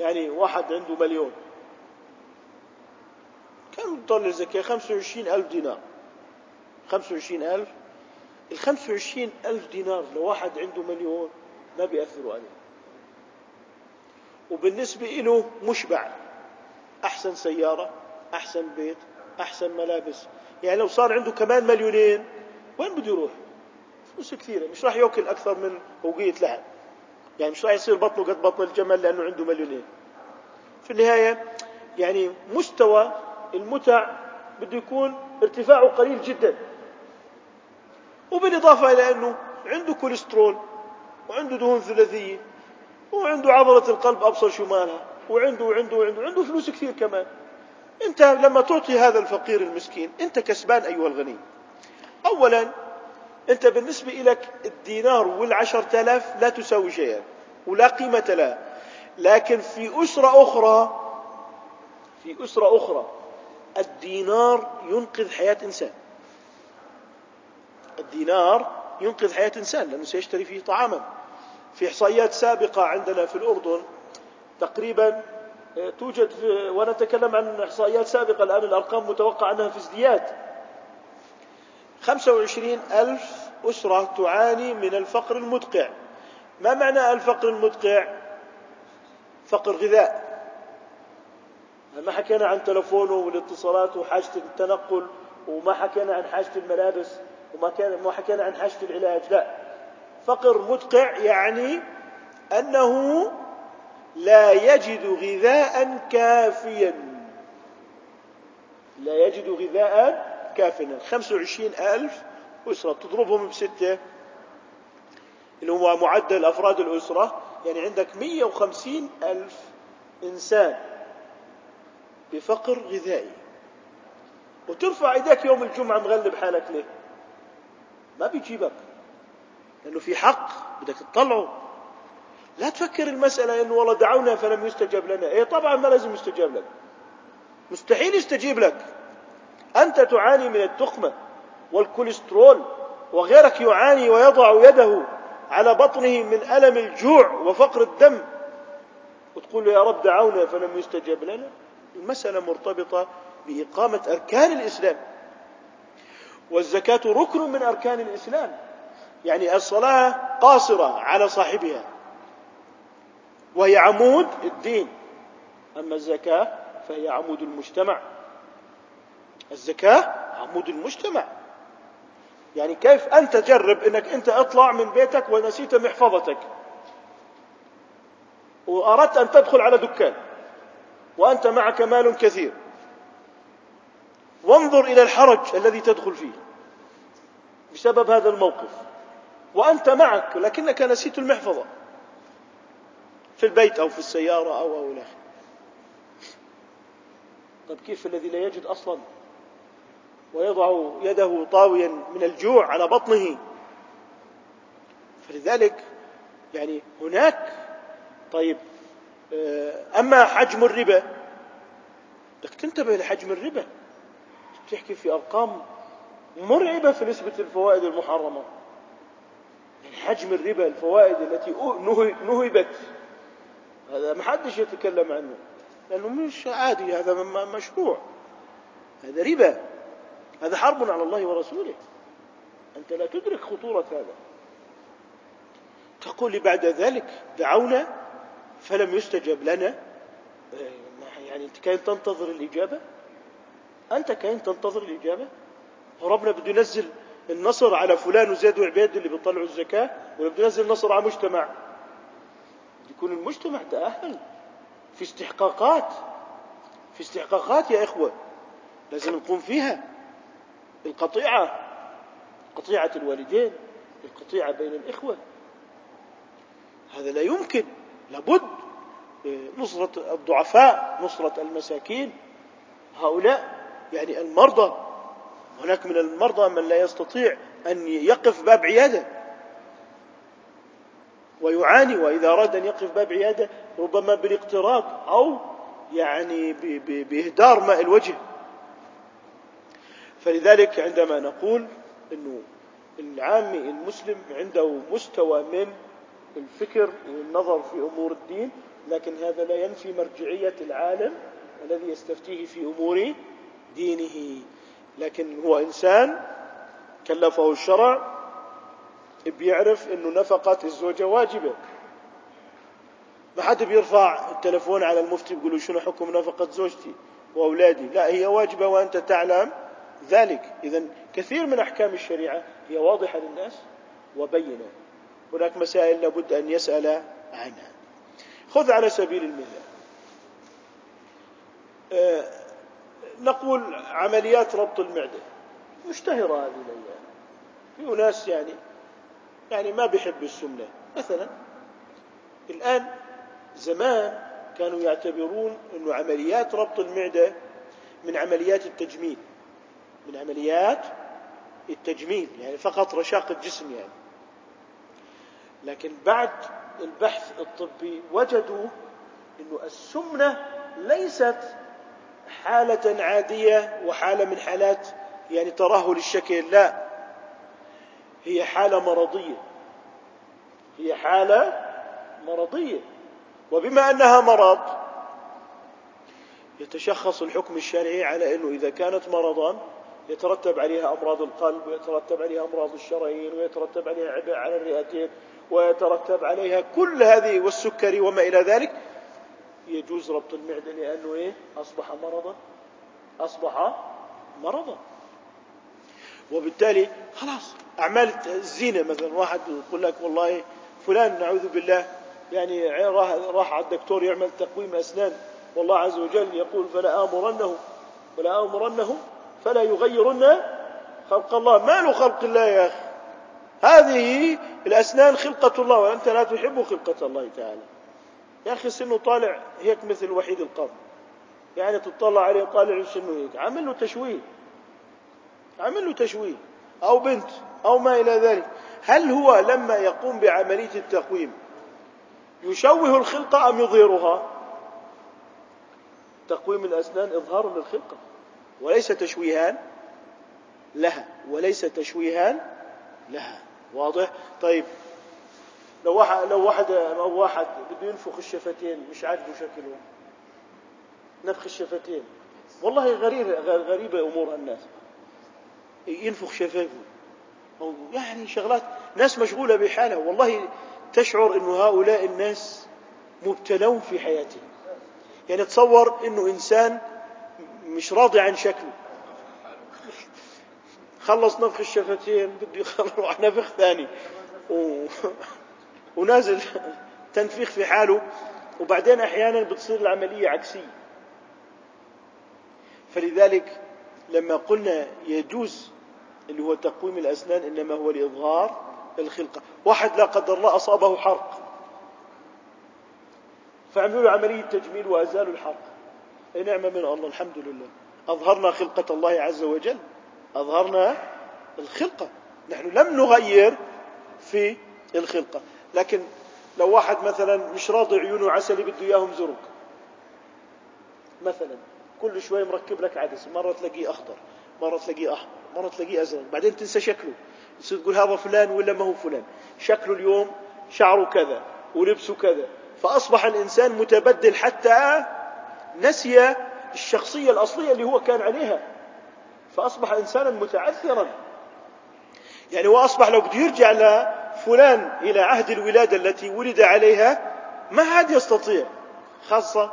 يعني واحد عنده مليون. كم يطلع الزكاة؟ خمسة وعشرين ألف دينار. خمسة وعشرين ألف. الخمسة وعشرين ألف دينار لواحد عنده مليون ما بيأثروا عليه. وبالنسبة له مشبع أحسن سيارة أحسن بيت أحسن ملابس. يعني لو صار عنده كمان مليونين وين بده يروح؟ فلوس كثيرة. مش راح يأكل أكثر من فوقية لحم. يعني مش راح يصير بطنه قد بطن الجمل لأنه عنده مليونين. في النهاية يعني مستوى المتع بده يكون ارتفاعه قليل جدا. وبالإضافة إلى أنه عنده كوليسترول وعنده دهون ثلاثية وعنده عضلة القلب أبصر شو مالها وعنده وعنده وعنده وعنده فلوس كثير كمان. أنت لما تعطي هذا الفقير المسكين أنت كسبان أيها الغني. أولا أنت بالنسبة لك الدينار والعشرة آلاف لا تساوي شيئا ولا قيمة لها لكن في أسرة أخرى في أسرة أخرى الدينار ينقذ حياة إنسان. الدينار ينقذ حياة إنسان لأنه سيشتري فيه طعاما. في إحصائيات سابقة عندنا في الأردن تقريبا توجد في وأنا أتكلم عن إحصائيات سابقة الآن الأرقام متوقع أنها في ازدياد. 25 ألف أسرة تعاني من الفقر المدقع. ما معنى الفقر المدقع؟ فقر غذاء. ما حكينا عن تلفونه والاتصالات وحاجة التنقل وما حكينا عن حاجة الملابس وما كان ما حكينا عن حاجة العلاج لا. فقر مدقع يعني أنه لا يجد غذاء كافيا. لا يجد غذاء كافيا. خمسة وعشرين ألف أسرة تضربهم بستة. اللي هو معدل أفراد الأسرة يعني عندك مية وخمسين ألف إنسان. بفقر غذائي. وترفع إيديك يوم الجمعة مغلب حالك ليه؟ ما بيجيبك. لأنه في حق بدك تطلعه. لا تفكر المسألة أنه والله دعونا فلم يستجب لنا. إيه طبعا ما لازم يستجاب لك. مستحيل يستجيب لك. أنت تعاني من التخمة والكوليسترول وغيرك يعاني ويضع يده على بطنه من ألم الجوع وفقر الدم. وتقول له يا رب دعونا فلم يستجب لنا. المسألة مرتبطة بإقامة أركان الإسلام. والزكاة ركن من أركان الإسلام. يعني الصلاة قاصرة على صاحبها. وهي عمود الدين. أما الزكاة فهي عمود المجتمع. الزكاة عمود المجتمع. يعني كيف أنت تجرب أنك أنت أطلع من بيتك ونسيت محفظتك؟ وأردت أن تدخل على دكان. وأنت معك مال كثير. وانظر إلى الحرج الذي تدخل فيه بسبب هذا الموقف. وأنت معك لكنك نسيت المحفظة في البيت أو في السيارة أو أو إلى طيب كيف الذي لا يجد أصلا؟ ويضع يده طاويا من الجوع على بطنه. فلذلك يعني هناك طيب أما حجم الربا بدك تنتبه لحجم الربا. تحكي في أرقام مرعبة في نسبة الفوائد المحرمة. يعني حجم الربا الفوائد التي نهبت. هذا ما حدش يتكلم عنه. لأنه مش عادي هذا مشروع. هذا ربا. هذا حرب على الله ورسوله. أنت لا تدرك خطورة هذا. تقول بعد ذلك دعونا فلم يستجب لنا. يعني أنت كاين تنتظر الإجابة؟ أنت كاين تنتظر الإجابة؟ وربنا بده ينزل النصر على فلان وزيد وعبيد اللي بيطلعوا الزكاة ولا بده ينزل النصر على مجتمع؟ يكون المجتمع تأهل في استحقاقات. في استحقاقات يا إخوة. لازم نقوم فيها. القطيعة. قطيعة الوالدين. القطيعة بين الإخوة. هذا لا يمكن. لابد. نصرة الضعفاء نصرة المساكين. هؤلاء يعني المرضى. هناك من المرضى من لا يستطيع أن يقف باب عيادة. ويعاني وإذا أراد أن يقف باب عيادة ربما بالاقتراب أو يعني بإهدار ماء الوجه. فلذلك عندما نقول أنه العامي المسلم عنده مستوى من الفكر والنظر في أمور الدين لكن هذا لا ينفي مرجعية العالم الذي يستفتيه في أمور دينه. لكن هو إنسان كلفه الشرع بيعرف أنه نفقة الزوجة واجبة. ما حد بيرفع التلفون على المفتي بيقول له شنو حكم نفقة زوجتي وأولادي؟ لا هي واجبة وأنت تعلم ذلك. إذا كثير من أحكام الشريعة هي واضحة للناس وبينة. هناك مسائل لابد أن يسأل عنها. خذ على سبيل المثال. آه، نقول عمليات ربط المعدة. مشتهرة هذه الأيام. في ناس يعني يعني ما بيحب السمنة. مثلا الآن زمان كانوا يعتبرون أنه عمليات ربط المعدة من عمليات التجميل. من عمليات التجميل يعني فقط رشاقة جسم يعني. لكن بعد البحث الطبي وجدوا أن السمنة ليست حالة عادية وحالة من حالات يعني ترهل الشكل لا. هي حالة مرضية. هي حالة مرضية. وبما أنها مرض يتشخص الحكم الشرعي على أنه إذا كانت مرضا يترتب عليها أمراض القلب ويترتب عليها أمراض الشرايين ويترتب عليها عبء على الرئتين. ويترتب عليها كل هذه والسكري وما إلى ذلك يجوز ربط المعدة لأنه إيه؟ أصبح مرضا. أصبح مرضا. وبالتالي خلاص أعمال الزينة مثلا واحد يقول لك والله فلان نعوذ بالله يعني راح, على الدكتور يعمل تقويم أسنان والله عز وجل يقول فلا آمرنه فلا آمرنه فلا يغيرن خلق الله. ما له خلق الله يا أخي. هذه الأسنان خلقة الله وأنت لا تحب خلقة الله تعالى. يا أخي سنه طالع هيك مثل وحيد القرن يعني تطلع عليه طالع سنه هيك؟ عمل له تشويه. عمل له تشويه. أو بنت أو ما إلى ذلك. هل هو لما يقوم بعملية التقويم يشوه الخلقة أم يظهرها؟ تقويم الأسنان إظهار للخلقة. وليس تشويهان لها. وليس تشويهان لها. واضح؟ طيب. لو واحد لو واحد لو واحد بده ينفخ الشفتين مش عاجبه شكلهم نفخ الشفتين. والله غريبة غريبة أمور الناس. ينفخ شفايفه أو يعني شغلات ناس مشغولة بحالها. والله تشعر أنه هؤلاء الناس مبتلون في حياتهم. يعني تصور أنه إنسان مش راضي عن شكله. خلص نفخ الشفتين بده يروح نفخ ثاني. و... ونازل تنفيخ في حاله. وبعدين أحيانا بتصير العملية عكسية. فلذلك لما قلنا يجوز اللي هو تقويم الأسنان إنما هو لإظهار الخلقة. واحد لا قدر الله أصابه حرق. فعملوا له عملية تجميل وأزالوا الحرق. نعمة من الله الحمد لله. أظهرنا خلقة الله عز وجل. أظهرنا الخلقة. نحن لم نغير في الخلقة. لكن لو واحد مثلا مش راضي عيونه عسلي بده اياهم زرق مثلا كل شوي مركب لك عدس مرة تلاقيه أخضر مرة تلاقيه أحمر مرة تلاقيه أزرق بعدين تنسى شكله. تصير تقول هذا فلان ولا ما هو فلان. شكله اليوم شعره كذا ولبسه كذا. فأصبح الإنسان متبدل حتى نسي الشخصية الأصلية اللي هو كان عليها. فأصبح إنسانا متعثرا. يعني هو أصبح لو بده يرجع لفلان إلى عهد الولادة التي ولد عليها ما عاد يستطيع. خاصة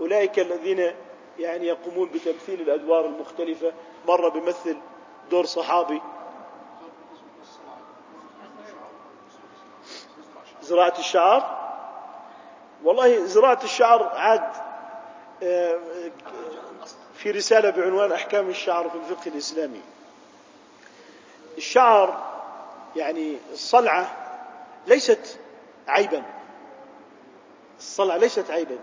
أولئك الذين يعني يقومون بتمثيل الأدوار المختلفة. مرة بيمثل دور صحابي. زراعة الشعر. والله زراعة الشعر عاد آه، في رسالة بعنوان أحكام الشعر في الفقه الإسلامي. الشعر يعني الصلعة ليست عيبا. الصلعة ليست عيبا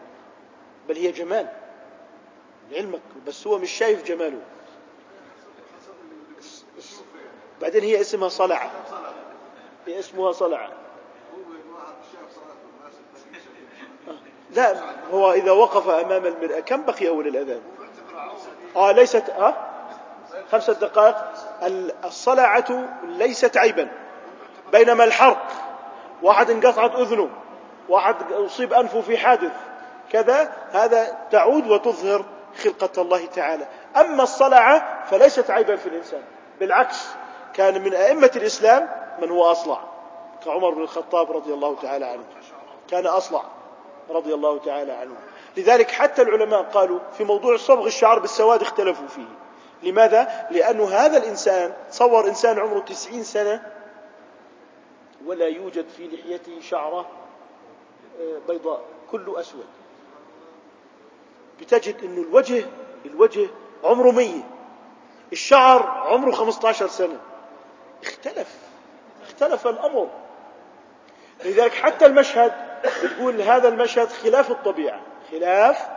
بل هي جمال. لعلمك بس هو مش شايف جماله. بعدين هي اسمها صلعة. هي اسمها صلعة. لا هو إذا وقف أمام المرأة كم بقي أول الأذان؟ آه ليست آه خمسة دقائق. الصلعة ليست عيبا بينما الحرق واحد انقطعت أذنه واحد أصيب أنفه في حادث كذا هذا تعود وتظهر خلقة الله تعالى. أما الصلعة فليست عيبا في الإنسان بالعكس كان من أئمة الإسلام من هو أصلع. كعمر بن الخطاب رضي الله تعالى عنه. كان أصلع رضي الله تعالى عنه. لذلك حتى العلماء قالوا في موضوع صبغ الشعر بالسواد اختلفوا فيه. لماذا؟ لأن هذا الإنسان تصور إنسان عمره تسعين سنة ولا يوجد في لحيته شعرة آه، بيضاء كله أسود. بتجد أن الوجه الوجه عمره مية الشعر عمره 15 سنة. اختلف اختلف الأمر. لذلك حتى المشهد بتقول هذا المشهد خلاف الطبيعة. خلاف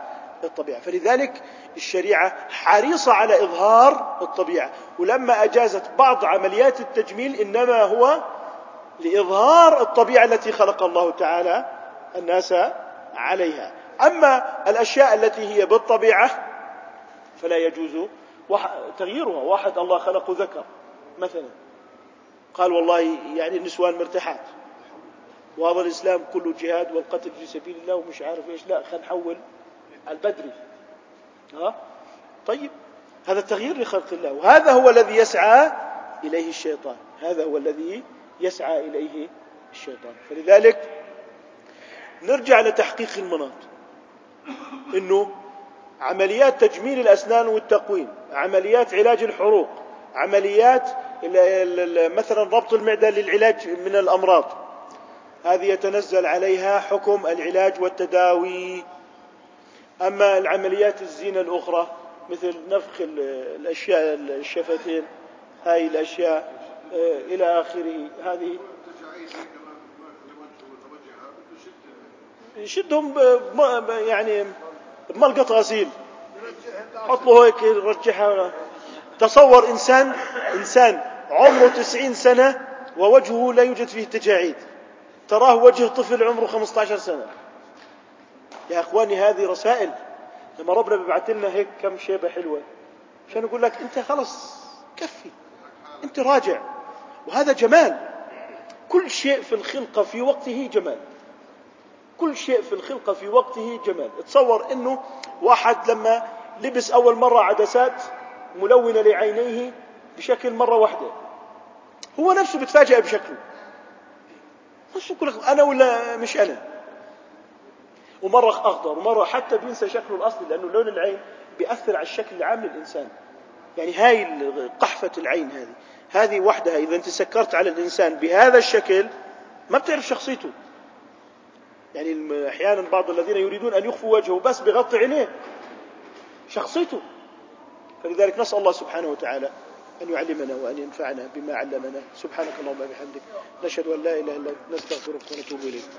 الطبيعة فلذلك الشريعة حريصة على إظهار الطبيعة ولما أجازت بعض عمليات التجميل إنما هو لإظهار الطبيعة التي خلق الله تعالى الناس عليها. أما الأشياء التي هي بالطبيعة فلا يجوز تغييرها. واحد الله خلقه ذكر مثلا. قال والله يعني النسوان مرتاحات. وهذا الإسلام كله جهاد والقتل في سبيل الله ومش عارف إيش. لا خلينا نحول البدري. ها؟ طيب. هذا تغيير لخلق الله. وهذا هو الذي يسعى إليه الشيطان. هذا هو الذي يسعى إليه الشيطان. فلذلك نرجع لتحقيق المناط. إنه عمليات تجميل الأسنان والتقويم عمليات علاج الحروق عمليات مثلا ربط المعدة للعلاج من الأمراض. هذه يتنزل عليها حكم العلاج والتداوي. أما العمليات الزينة الأخرى مثل نفخ الأشياء الشفتين هاي الأشياء آه، إلى آخره هذه يشدهم يعني بملقط غسيل حط له هيك يرجعها. تصور إنسان إنسان عمره تسعين سنة ووجهه لا يوجد فيه تجاعيد. تراه وجه طفل عمره 15 سنة. يا أخواني هذه رسائل. لما ربنا بيبعث لنا هيك كم شيبة حلوة. عشان يقول لك أنت خلص كفي. أنت راجع. وهذا جمال. كل شيء في الخلقة في وقته جمال. كل شيء في الخلقة في وقته جمال. تصور إنه واحد لما لبس أول مرة عدسات ملونة لعينيه بشكل مرة واحدة. هو نفسه بتفاجئ بشكله. يقول لك أنا ولا مش أنا؟ ومرة أخضر ومرة حتى بينسى شكله الأصلي لأنه لون العين بيأثر على الشكل العام للإنسان. يعني هاي قحفة العين هذه. هذه وحدها إذا أنت سكرت على الإنسان بهذا الشكل ما بتعرف شخصيته. يعني أحيانا بعض الذين يريدون أن يخفوا وجهه بس بغطي عينيه. شخصيته. فلذلك نسأل الله سبحانه وتعالى أن يعلمنا وأن ينفعنا بما علمنا. سبحانك اللهم وبحمدك. نشهد أن لا إله إلا أنت. نستغفرك ونتوب إليك.